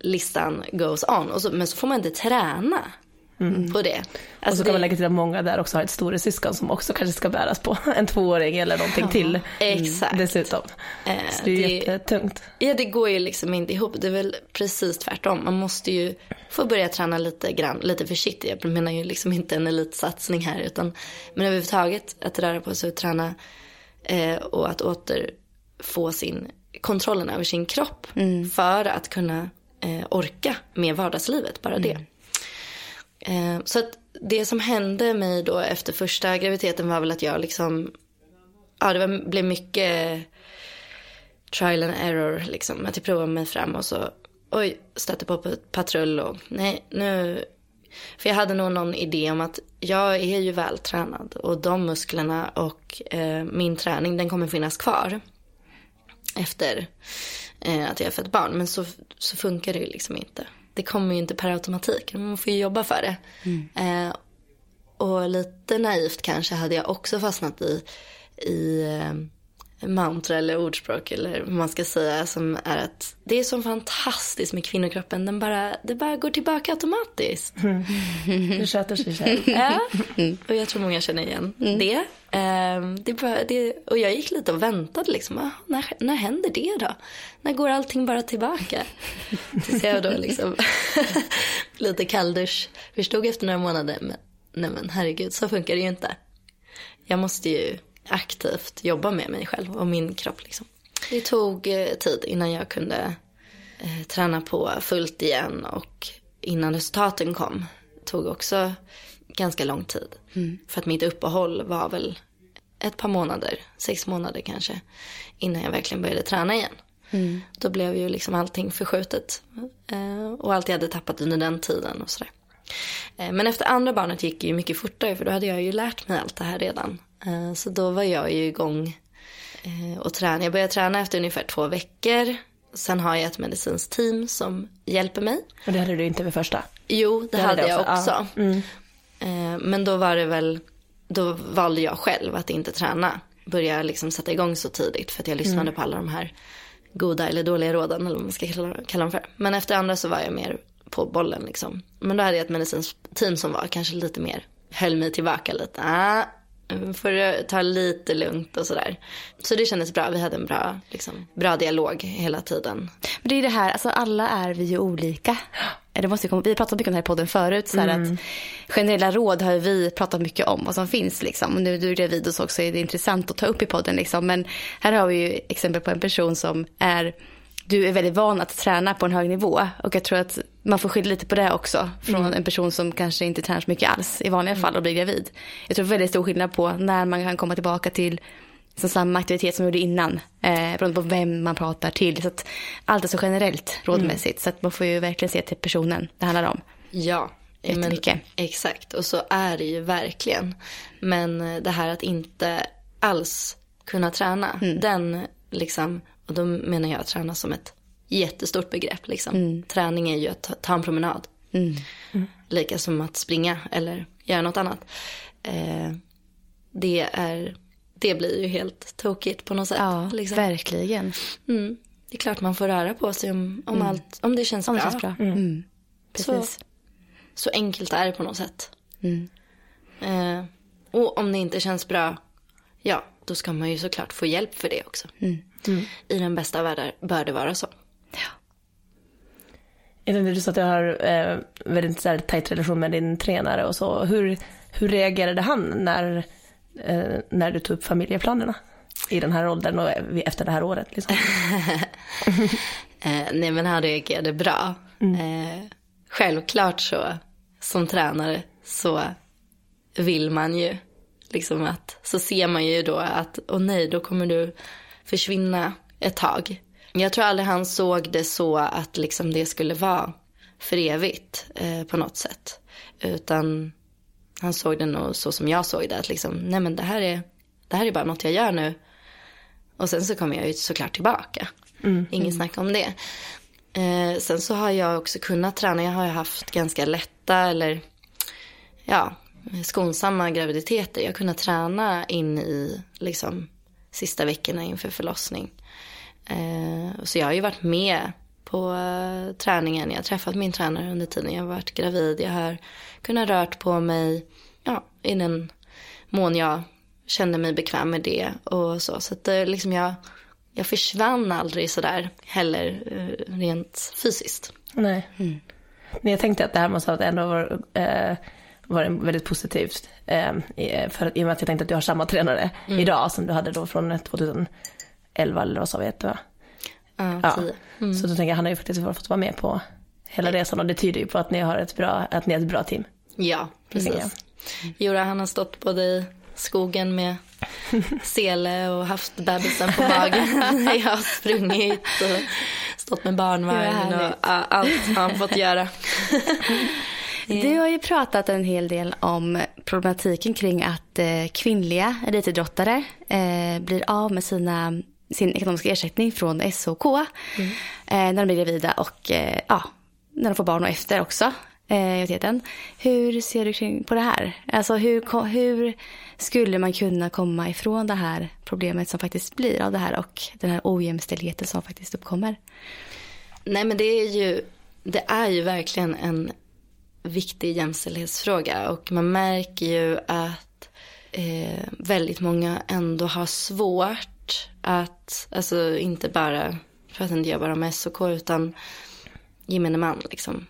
listan goes on. Och så, men så får man inte träna mm. på det. Alltså och så kan det... man lägga till att många där också har ett storasyskon som också kanske ska bäras på. En tvååring eller någonting ja, till. Exakt. Dessutom. Eh, så det är det, jättetungt. Ja det går ju liksom inte ihop. Det är väl precis tvärtom. Man måste ju få börja träna lite grann, lite försiktigt. Jag menar ju liksom inte en elitsatsning här. Utan, men överhuvudtaget att röra på sig och träna. Eh, och att återfå sin kontrollen över sin kropp. Mm. För att kunna eh, orka med vardagslivet, bara det. Mm. Eh, så att det som hände mig då efter första graviditeten var väl att jag liksom, ja det var, blev mycket trial and error liksom. Att jag provade mig fram och så, oj, stötte på patrull och nej, nu, för jag hade nog någon idé om att jag är ju vältränad och de musklerna och eh, min träning den kommer finnas kvar efter eh, att jag har fött barn. Men så, så funkar det ju liksom inte det kommer ju inte per automatik. Man får ju jobba för det. Mm. Eh, och lite naivt kanske hade jag också fastnat i, i mantra eller ordspråk eller vad man ska säga som är att det är så fantastiskt med kvinnokroppen. Den bara, det bara går tillbaka automatiskt. Det sköter sig själv. Ja, och jag tror många känner igen det. Ehm, det, bara, det. Och jag gick lite och väntade liksom. Ah, när, när händer det då? När går allting bara tillbaka? Tills jag då liksom lite kalldusch förstod efter några månader. Men, nej men herregud, så funkar det ju inte. Jag måste ju aktivt jobba med mig själv och min kropp liksom. Det tog eh, tid innan jag kunde eh, träna på fullt igen och innan resultaten kom. tog också ganska lång tid. För att mitt uppehåll var väl ett par månader, sex månader kanske, innan jag verkligen började träna igen. Då blev ju liksom allting förskjutet eh, och allt jag hade tappat under den tiden och sådär. Eh, Men efter andra barnet gick det ju mycket fortare för då hade jag ju lärt mig allt det här redan. Eh, Så då var jag ju igång eh, och träna. Jag började träna efter ungefär två veckor. Sen har jag ett medicinskt team som hjälper mig. Och det hade du inte vid första? Jo, det, Det hade jag också, också. ja. Mm. Eh, Men då var det väl, då valde jag själv att inte träna. Börja liksom sätta igång så tidigt för att jag lyssnade Mm. på alla de här goda eller dåliga råden eller vad man ska kalla, dem för. Men efter andra så var jag mer på bollen liksom. Men då hade jag ett medicinskt team som var kanske lite mer, höll mig tillbaka lite. Ah, får du ta lite lugnt och sådär. Så det kändes bra, vi hade en bra, liksom, bra dialog hela tiden. Men det är det här, alltså alla är vi ju olika. Det måste komma, vi har pratat mycket om det här i podden förut. Så här att generella råd har vi pratat mycket om vad som finns. Liksom. Och nu du är gravid och så också är det intressant att ta upp i podden. Liksom. Men här har vi ju exempel på en person som är du är väldigt van att träna på en hög nivå. Och jag tror att man får skilja lite på det också. Från en person som kanske inte tränar så mycket alls i vanliga fall och blir gravid. Jag tror väldigt stor skillnad på när man kan komma tillbaka till så samma aktivitet som man gjorde innan. Eh, beroende på vem man pratar till. Så att allt är så generellt rådmässigt. Så att man får ju verkligen se till personen det handlar om. Ja. Men, exakt. Och så är det ju verkligen. Men eh, det här att inte alls kunna träna. Den liksom, och då menar jag träna som ett jättestort begrepp. Liksom. Träning är ju att ta, ta en promenad. Lika som att springa eller göra något annat. Eh, det, är, det blir ju helt tokigt på något sätt. Ja, liksom. verkligen. mm. Det är klart man får röra på sig om, om, allt, om det känns Om det bra. känns bra. Mm. Precis. Så enkelt är det på något sätt. Mm. Eh, och om det inte känns bra, ja, då ska man ju såklart få hjälp för det också. Mm. I den bästa av världar bör det vara så. Jag tänkte, du sa att du har eh, väldigt så här, tajt relation med din tränare och så. Hur, hur reagerade han när, eh, när du tog upp familjeplanerna? I den här åldern och efter det här året liksom. Eh, nej men han reagerade bra. Eh, självklart så, som tränare så vill man ju liksom att, så ser man ju då att, åh nej, då kommer du försvinna ett tag. Jag tror aldrig han såg det så att liksom det skulle vara för evigt eh, på något sätt. Utan han såg det nog så som jag såg det, att liksom, nej men det här är, det här är bara något jag gör nu. Och sen så kommer jag ju såklart tillbaka. Inget snack om det. Eh, sen så har jag också kunnat träna. Jag har ju haft ganska lätta eller ja, skonsamma graviditeter. Jag har kunnat träna in i liksom sista veckorna inför förlossning. Eh, så jag har ju varit med på eh, träningen. Jag har träffat min tränare under tiden jag har varit gravid. Jag har kunnat rört på mig ja, i den mån jag kände mig bekväm med det och så. Så att det, liksom jag, jag försvann aldrig sådär heller eh, rent fysiskt. Nej. Men jag tänkte att det här måste ha ändå var, eh, varit väldigt positivt. Eh, för, att- I och med att jag tänkte att du har samma tränare idag som du hade då från 2011 eller vad sa vi? att det var? Ja, Ja. tio. Så då tänker jag, han har ju faktiskt fått vara med på hela resan och det tyder ju på att ni har ett bra, att ni är ett bra team. Ja, precis. Jura han har stått både i skogen med sele och haft bebisen på magen jag har sprungit och stått med barnvagn och allt har han fått göra. Du har ju pratat en hel del om problematiken kring att eh, kvinnliga elitidrottare eh, blir av med sina, sin ekonomiska ersättning från SOK eh, när de blir gravida och ja, när de får barn och efter också. Hur ser du på det här? Alltså hur, hur skulle man kunna komma ifrån det här problemet som faktiskt blir av det här och den här ojämställdheten som faktiskt uppkommer? Nej men det är ju, det är ju verkligen en viktig jämställdhetsfråga och man märker ju att eh, väldigt många ändå har svårt att, alltså inte bara, för att inte jag bara med SOK utan gemene man liksom,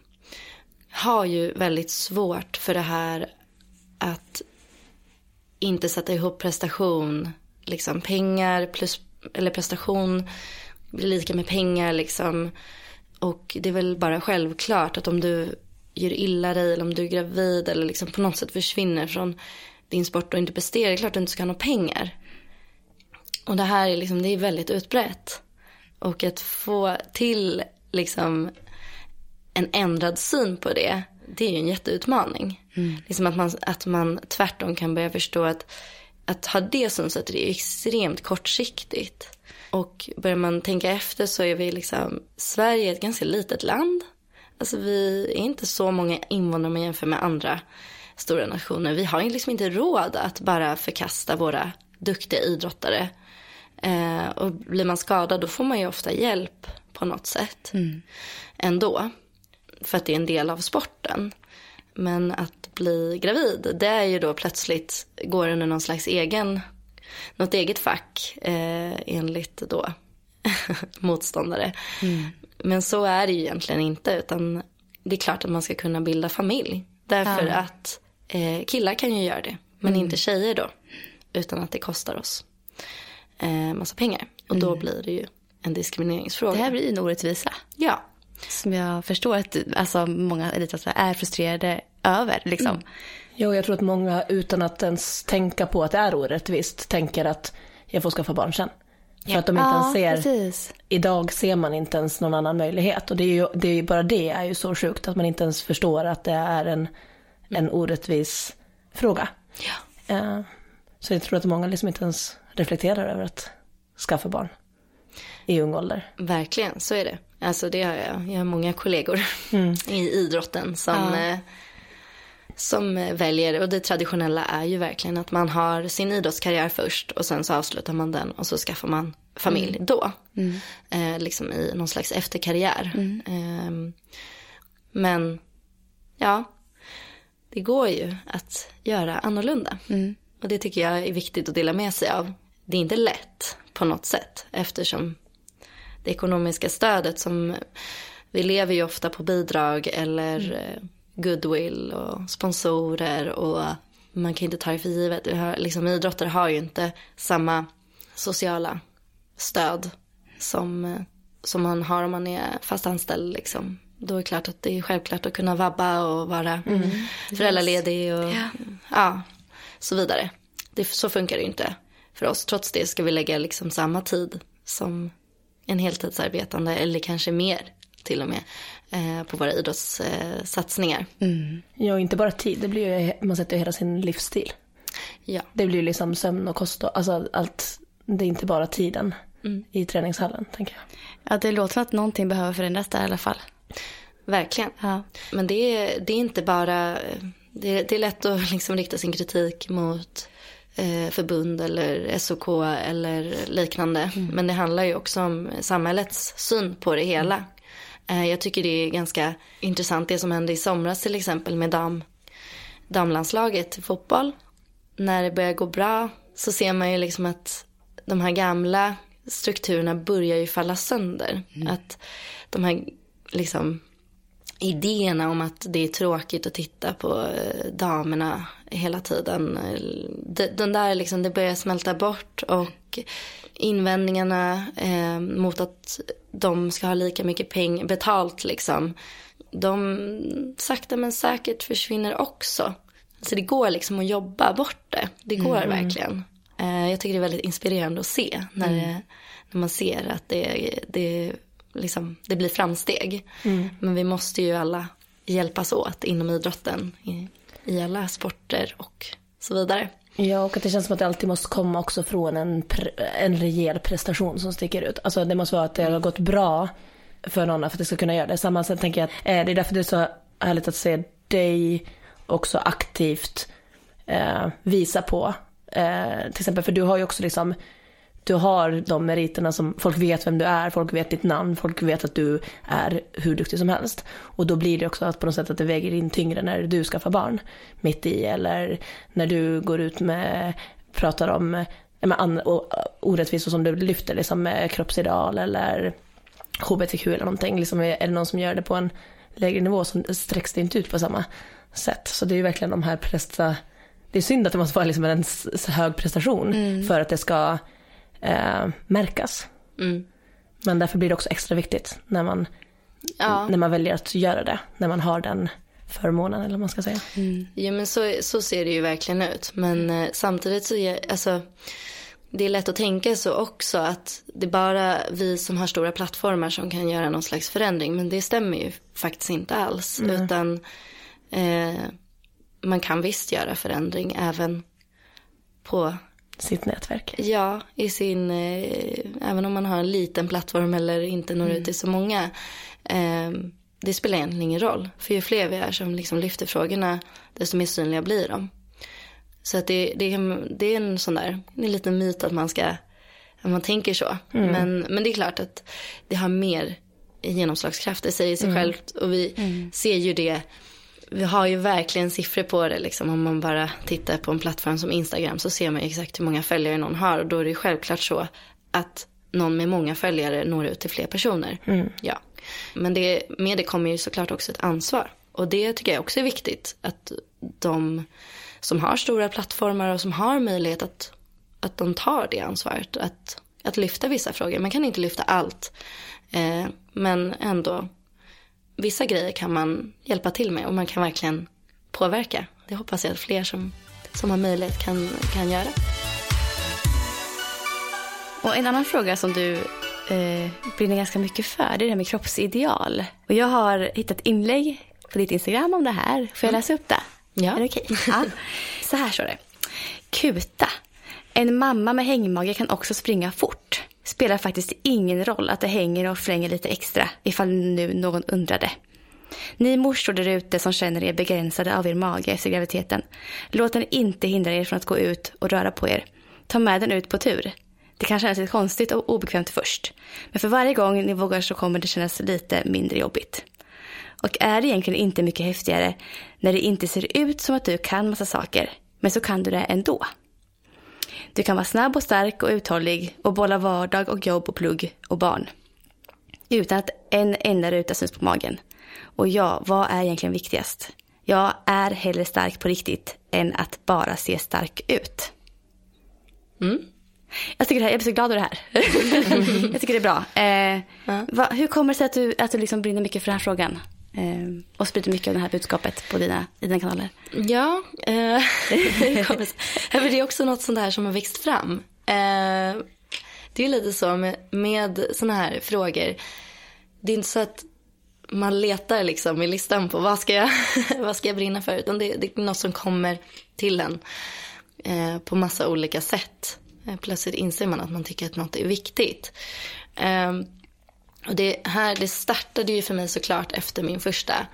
har ju väldigt svårt för det här att inte sätta ihop prestation, liksom pengar plus, eller prestation blir lika med pengar liksom. Och det är väl bara självklart att om du gör illa dig eller om du är gravid eller liksom på något sätt försvinner från din sport och inte presterar, det är klart att du inte ska ha några pengar. Och det här är liksom, det är väldigt utbrett. Och att få till liksom en ändrad syn på det, det är ju en jätteutmaning. Liksom att man, att man tvärtom kan börja förstå att, att ha det synsättet är extremt kortsiktigt. Och börjar man tänka efter så är vi liksom, Sverige är ett ganska litet land. Alltså vi är inte så många invånare om man jämför med andra stora nationer. Vi har ju liksom inte råd att bara förkasta våra duktiga idrottare. Eh, och blir man skadad då får man ju ofta hjälp på något sätt ändå. För att det är en del av sporten. Men att bli gravid, det är ju då plötsligt, går under någon slags egen, något eget fack eh, enligt då motståndare. Men så är det ju egentligen inte, utan det är klart att man ska kunna bilda familj. Därför att eh, killar kan ju göra det, men inte tjejer då. Utan att det kostar oss eh, massa pengar. Och då blir det ju en diskrimineringsfråga. Det här blir ju en orättvisa. Ja, Som jag förstår att alltså, många elitidrottare är frustrerade över. Liksom. Jo, jag tror att många utan att ens tänka på att det är orättvist tänker att jag får skaffa barn sen. För att de inte ens ser, precis. idag ser man inte ens någon annan möjlighet. Och det är ju, det är ju bara det är ju så sjukt att man inte ens förstår att det är en, en orättvis fråga. Ja. Eh, Så jag tror att många liksom inte ens reflekterar över att skaffa barn i ung ålder. verkligen så är det. Alltså det har jag. Jag har många kollegor i idrotten som, eh, som eh, väljer. Och det traditionella är ju verkligen att man har sin idrottskarriär först och sen så avslutar man den och så skaffar man familj då. Eh, liksom i någon slags efterkarriär. Eh, men ja, det går ju att göra annorlunda. Och det tycker jag är viktigt att dela med sig av. Det är inte lätt på något sätt eftersom det ekonomiska stödet som vi lever ju ofta på bidrag eller eh, goodwill och sponsorer och man kan inte ta det för givet. Liksom, idrottare har ju inte samma sociala stöd som, eh, som man har om man är fast anställd. Liksom. Då är det klart att det är självklart att kunna vabba och vara föräldraledig och ja, så vidare. Det, så funkar det ju inte för oss. Trots det ska vi lägga liksom samma tid som en heltidsarbetande eller kanske mer till och med på våra idrottssatsningar. Ja, och inte bara tid, det blir ju, man sätter ju hela sin livsstil. Ja. Det blir ju liksom sömn och kost och alltså allt, det är inte bara tiden i träningshallen, tänker jag. Ja, det låter som att någonting behöver förändras där i alla fall. Verkligen. Ja. Men det är, det är inte bara, det är, det är lätt att liksom rikta sin kritik mot eh, förbund eller SOK eller liknande. Men det handlar ju också om samhällets syn på det hela. Eh, jag tycker det är ganska intressant det som hände i somras till exempel med dam, damlandslaget i fotboll. När det börjar gå bra så ser man ju liksom att de här gamla strukturerna börjar ju falla sönder. Att de här liksom idéerna om att det är tråkigt att titta på eh, damerna hela tiden. de- Den där liksom, det börjar smälta bort och invändningarna eh, mot att de ska ha lika mycket peng betalt liksom. De sakta men säkert försvinner också. Så det går liksom att jobba bort det. Det går verkligen. Eh, jag tycker det är väldigt inspirerande att se när, det, när man ser att det, det, liksom, det blir framsteg. Men vi måste ju alla hjälpas åt inom idrotten i, alla sporter och så vidare. Ja, och att det känns som att det alltid måste komma också från en, pre- en rejäl prestation som sticker ut. Alltså det måste vara att det har gått bra för någon för att det ska kunna göra det. Samma sätt tänker jag att eh, det är därför det är så härligt att se dig också aktivt eh, visa på. Eh, till exempel, för du har ju också liksom, du har de meriterna som folk vet vem du är, folk vet ditt namn, folk vet att du är hur duktig som helst. Och då blir det också att på något sätt att det väger in tyngre när du skaffar barn mitt i eller när du går ut med, pratar om med orättvisor som du lyfter, liksom med kroppsideal eller hbtq eller någonting. Liksom är det någon som gör det på en lägre nivå så sträcks det inte ut på samma sätt. Så det är ju verkligen de här presta... Det är synd att det måste vara liksom en hög prestation mm. för att det ska eh, märkas. Mm. Men därför blir det också extra viktigt när man, ja. när man väljer att göra det. När man har den förmånen eller vad man ska säga. Mm. Ja men så, så ser det ju verkligen ut. Men eh, samtidigt så är, alltså det är lätt att tänka så också att det är bara vi som har stora plattformar som kan göra någon slags förändring. Men det stämmer ju faktiskt inte alls. Mm. Utan eh, man kan visst göra förändring även på sitt nätverk. Ja, i sin, eh, även om man har en liten plattform eller inte når mm. ut till så många. Eh, det spelar egentligen ingen roll. För ju fler vi är som liksom lyfter frågorna, desto mer synliga blir de. Så att det, det, det är en sån där, en liten myt att man ska, att man tänker så. Mm. Men, men det är klart att det har mer genomslagskraft, det säger sig mm. självt. Och vi mm. ser ju det, vi har ju verkligen siffror på det liksom. Om man bara tittar på en plattform som Instagram så ser man exakt hur många följare någon har. Och då är det självklart så att någon med många följare når ut till fler personer. Mm. Ja. Men det, med det kommer ju såklart också ett ansvar. Och det tycker jag också är viktigt. Att de som har stora plattformar och som har möjlighet att, att de tar det ansvaret. Att, att lyfta vissa frågor. Man kan inte lyfta allt. Eh, men ändå, vissa grejer kan man hjälpa till med och man kan verkligen påverka. Det hoppas jag att fler som, som har möjlighet kan, kan göra. Och en annan fråga som du eh, brinner ganska mycket för, det är det här med kroppsideal. Och jag har hittat inlägg på ditt Instagram om det här. Får jag mm. läsa upp det? Ja. Är det okej? Ja. Så här står det. Kuta. En mamma med hängmage kan också springa fort. Spelar faktiskt ingen roll att det hänger och flänger lite extra, ifall nu någon undrade. Ni morsor där ute som känner er begränsade av er mage efter graviditeten. Låt den inte hindra er från att gå ut och röra på er. Ta med den ut på tur. Det kan kännas lite konstigt och obekvämt först. Men för varje gång ni vågar så kommer det kännas lite mindre jobbigt. Och är det egentligen inte mycket häftigare när det inte ser ut som att du kan massa saker, men så kan du det ändå. Du kan vara snabb och stark och uthållig och bolla vardag och jobb och plugg och barn. Utan att en enda ruta syns på magen. Och ja, vad är egentligen viktigast? Jag är hellre stark på riktigt än att bara se stark ut. Mm. Jag, tycker det här, jag blir så glad över det här. jag tycker det är bra. Eh, ja. va, hur kommer det sig att du, att du liksom brinner mycket för den här frågan? Eh, och sprider mycket av det här budskapet på dina, i dina kanaler. Ja, eh, det är också något sånt här som har växt fram. Eh, det är lite så med, med såna här frågor. Det är inte så att man letar liksom i listan på vad ska jag, vad ska jag brinna för. Utan det, det är något som kommer till en eh, på massa olika sätt. Eh, plötsligt inser man att man tycker att något är viktigt. Eh, och det här det startade ju för mig såklart efter min första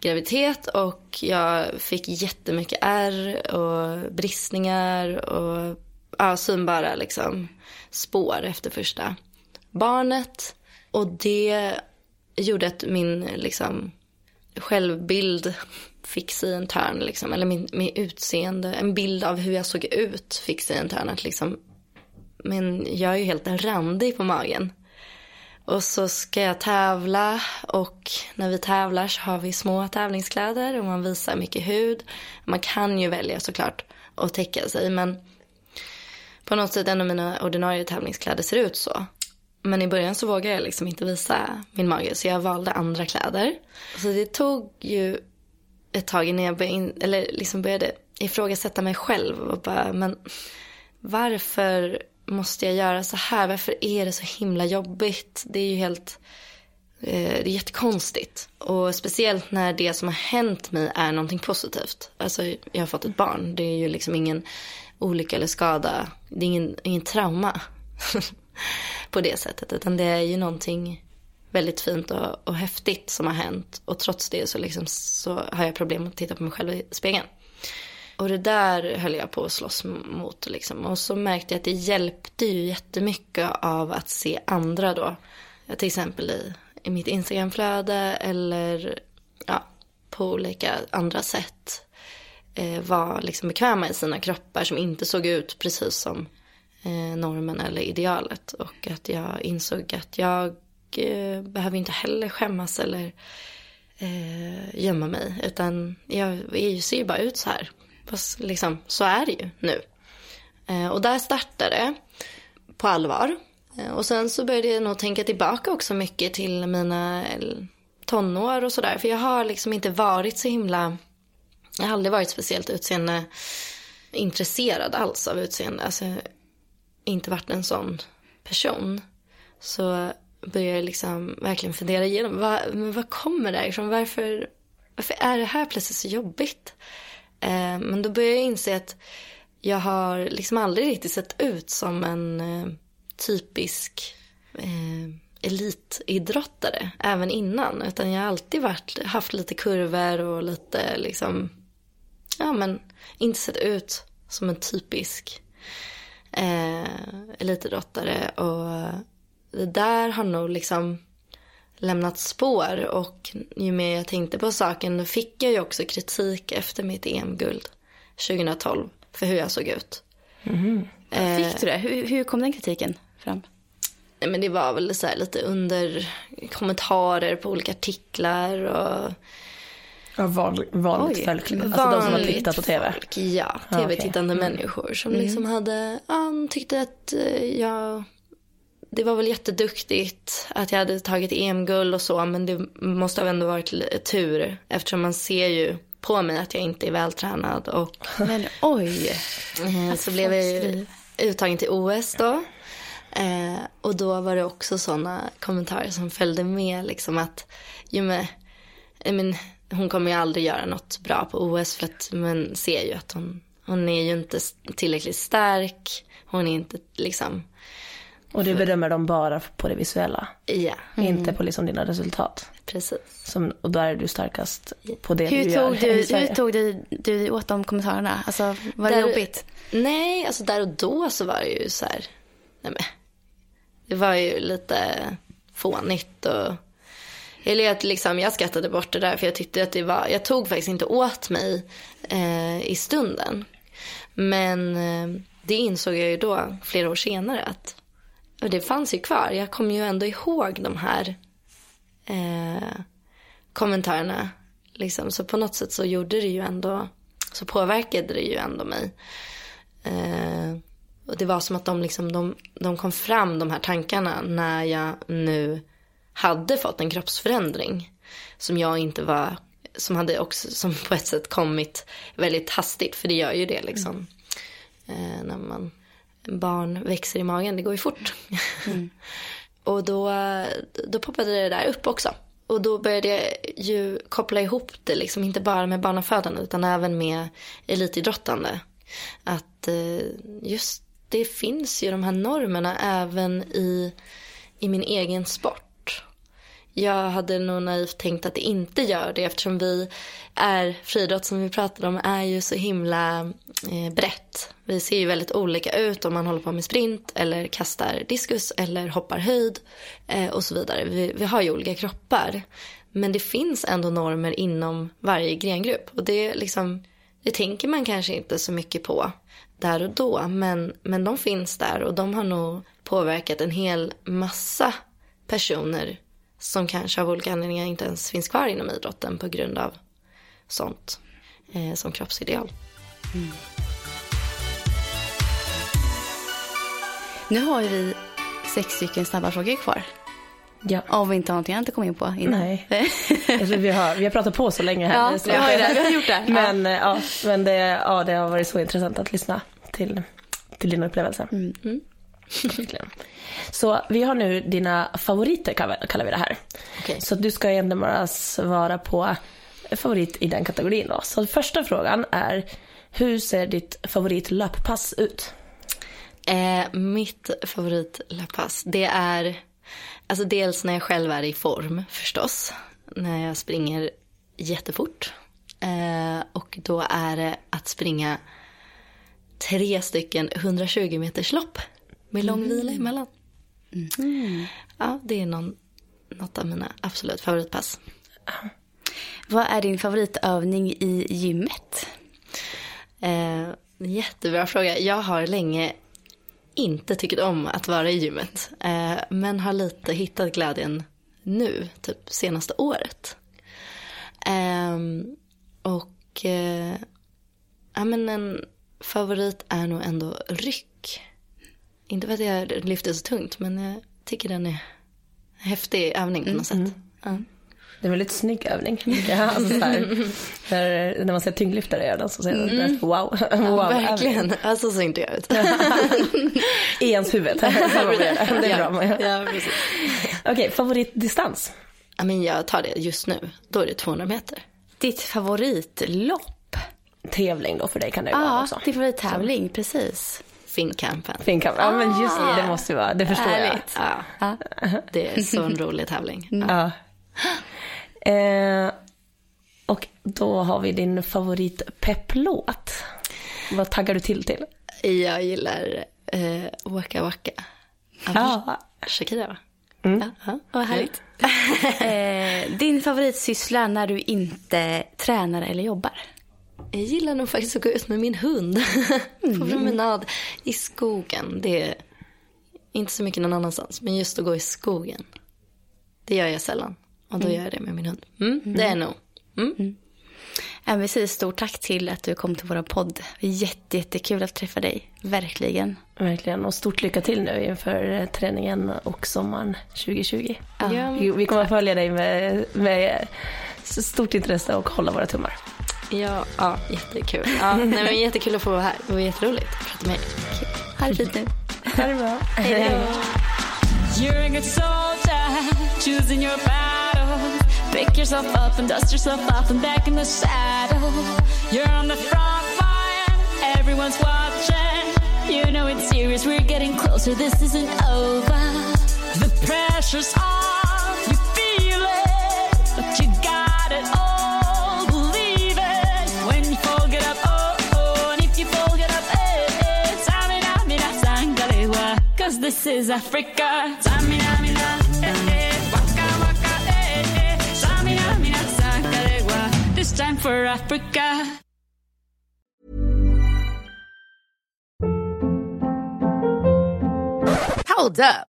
graviditet och jag fick jättemycket ärr och bristningar och ja, synbara liksom spår efter första barnet. Och det gjorde att min liksom, självbild fick sig en törn. Liksom, eller min, min utseende, en bild av hur jag såg ut fick sig en törn. Att liksom, men jag är ju helt randig på magen. Och så ska jag tävla och när vi tävlar så har vi små tävlingskläder och man visar mycket hud. Man kan ju välja såklart att täcka sig men på något sätt en av mina ordinarie tävlingskläder ser ut så. Men i början så vågade jag liksom inte visa min mage så jag valde andra kläder. Så det tog ju ett tag innan jag började, eller liksom började ifrågasätta mig själv och bara men varför måste jag göra så här? Varför är det så himla jobbigt? Det är ju helt, eh, det är jättekonstigt. Och speciellt när det som har hänt mig är någonting positivt. Alltså jag har fått ett barn. Det är ju liksom ingen olycka eller skada. Det är ingen, ingen trauma på det sättet. Utan det är ju någonting väldigt fint och, och häftigt som har hänt. Och trots det så, liksom, så har jag problem att titta på mig själv i spegeln. Och det där höll jag på att slåss mot. Liksom. Och så märkte jag att det hjälpte ju jättemycket av att se andra då. Till exempel i, i mitt Instagramflöde eller ja, på olika andra sätt. Eh, var liksom bekväma i sina kroppar som inte såg ut precis som eh, normen eller idealet. Och att jag insåg att jag eh, behöver inte heller skämmas eller eh, gömma mig. Utan jag, jag ser ju bara ut så här. Fast liksom, så är det ju nu. Eh, och där startade det på allvar. Eh, och sen så började jag nog tänka tillbaka också mycket till mina eh, tonår och sådär. För jag har liksom inte varit så himla, jag har aldrig varit speciellt utseende intresserad alls av utseende. Alltså inte varit en sån person. Så började jag liksom verkligen fundera igenom, vad, men vad kommer det ifrån? Varför, varför är det här plötsligt så jobbigt? Eh, men då började jag inse att jag har liksom aldrig riktigt sett ut som en eh, typisk eh, elitidrottare, även innan. Utan jag har alltid varit, haft lite kurvor och lite liksom, ja men inte sett ut som en typisk eh, elitidrottare. Och det där har nog liksom lämnat spår och ju mer jag tänkte på saken då fick jag ju också kritik efter mitt EM-guld 2012 för hur jag såg ut. Mm. Eh, fick du det? Hur, hur, kom den kritiken fram? Men det var väl så under kommentarer på olika artiklar och Ja, vanligt, vanligt folk. Alltså vanligt de som har tittat på tv? Folk, ja, tv-tittande ah, okay. mm. människor som mm. liksom hade, ja, tyckte att eh, jag det var väl jätteduktigt att jag hade tagit EM-guld och så, men det måste ha ändå varit tur eftersom man ser ju på mig att jag inte är vältränad. Och, men oj! Eh, så blev jag uttagen till OS då. Eh, och då var det också sådana kommentarer som följde med, liksom att, jo men, men hon kommer ju aldrig göra något bra på OS för att man ser ju att hon, hon är ju inte tillräckligt stark. Hon är inte liksom och det bedömer de bara på det visuella? Ja. Mm. Inte på liksom dina resultat? Precis. Som, och då är du starkast på det hur du tog gör. Du, hur tog du, du åt de kommentarerna? Alltså, var det jobbigt? Nej, alltså där och då så var det ju så här, nej men, det var ju lite fånigt och eller att liksom, jag skrattade bort det där för jag tyckte att det var, jag tog faktiskt inte åt mig eh, i stunden. Men eh, det insåg jag ju då flera år senare att och det fanns ju kvar. Jag kommer ju ändå ihåg de här eh, kommentarerna. Liksom. Så på något sätt så gjorde det ju ändå, så påverkade det ju ändå mig. Eh, och det var som att de, liksom, de, de kom fram, de här tankarna, när jag nu hade fått en kroppsförändring. Som jag inte var, som hade också, som på ett sätt kommit väldigt hastigt, för det gör ju det liksom. Mm. Eh, när man barn växer i magen, det går ju fort. Mm. och då, då poppade det där upp också. Och då började jag ju koppla ihop det, liksom, inte bara med barnafödande utan även med elitidrottande. Att eh, just det finns ju de här normerna även i, i min egen sport. Jag hade nog naivt tänkt att det inte gör det eftersom vi är, friidrott som vi pratade om är ju så himla eh, brett. Vi ser ju väldigt olika ut om man håller på med sprint eller kastar diskus eller hoppar höjd eh, och så vidare. Vi, vi har ju olika kroppar. Men det finns ändå normer inom varje grengrupp och det, liksom, det tänker man kanske inte så mycket på där och då. Men, men de finns där och de har nog påverkat en hel massa personer som kanske av olika anledningar inte ens finns kvar inom idrotten på grund av sånt eh, som kroppsideal. Mm. Nu har vi sex stycken snabba frågor kvar. Ja. Om vi inte har någonting annat att komma in på innan. Nej. alltså, vi, har, vi har pratat på så länge här. Ja, vi har, det, vi har gjort det. Men, ja. ja men det, ja, det har varit så intressant att lyssna till, till dina upplevelser. Mm. Mm. Så vi har nu dina favoriter kallar vi det här. Okay. Så du ska egentligen bara svara på favorit i den kategorin då. Så första frågan är, hur ser ditt favoritlöppass ut? Eh, mitt favoritlöppass, det är Alltså dels när jag själv är i form förstås. När jag springer jättefort. Eh, och då är det att springa tre stycken 120 meters lopp med lång vila emellan. Ja, det är någon, något av mina absolut favoritpass. Vad är din favoritövning i gymmet? Eh, jättebra fråga. Jag har länge inte tyckt om att vara i gymmet. Eh, men har lite hittat glädjen nu, typ senaste året. Ehm, och eh, ja, men en favorit är nog ändå ryck. Inte för att jag lyfter så tungt, men jag tycker den är en häftig övning på något sätt. Ja. Det är en väldigt snygg övning. Ja, alltså så här, när, när man ser tyngdlyftare göra den så ser man mm. wow. wow Verkligen, alltså så inte jag ut. I ens huvud. det är bra. Ja, precis. Okej, favoritdistans? Ja, men jag tar det just nu. Då är det 200 meter. Ditt favoritlopp? Tävling då för dig kan det ju vara Ja, också. din favorittävling, precis. Finnkampen. Finnkamp. Ja men just det, det måste ju vara, det förstår Härligt. Ja, det är så en rolig tävling. jag. Ja. Eh, och då har vi din favoritpepplåt. Vad taggar du till till? Jag gillar eh, Waka Waka Ja. Shakira. va? Mm. Ja, ja. Vad härligt. eh, din favoritsyssla när du inte tränar eller jobbar? Jag gillar nog faktiskt att gå ut med min hund på promenad i skogen. Det är inte så mycket någon annanstans, men just att gå i skogen. Det gör jag sällan. Och då gör jag det med min hund. Mm, Det är nog. Mm. Jag vill säga stort tack till att du kom till vår podd. Det är jätte, jättekul att träffa dig. Verkligen. Verkligen, och stort lycka till nu inför eh, träningen och sommaren 2020. Ja, Vi, vi kommer att följa dig med, med stort intresse och hålla våra tummar. Ja, ja jättekul. Ja, nej, men jättekul att få vara här. Det var jätteroligt att prata med er. Ha det fint nu. Ha det bra. You're a good soldier, choosing your battles. Pick yourself up and dust yourself off and back in the saddle. You're on the front line, everyone's watching. You know it's serious, we're getting closer, this isn't over. The pressure's on, you feel it, but you this is Africa. Tamina, mina, eh, waka, waka, eh, eh. This time for Africa. Hold up.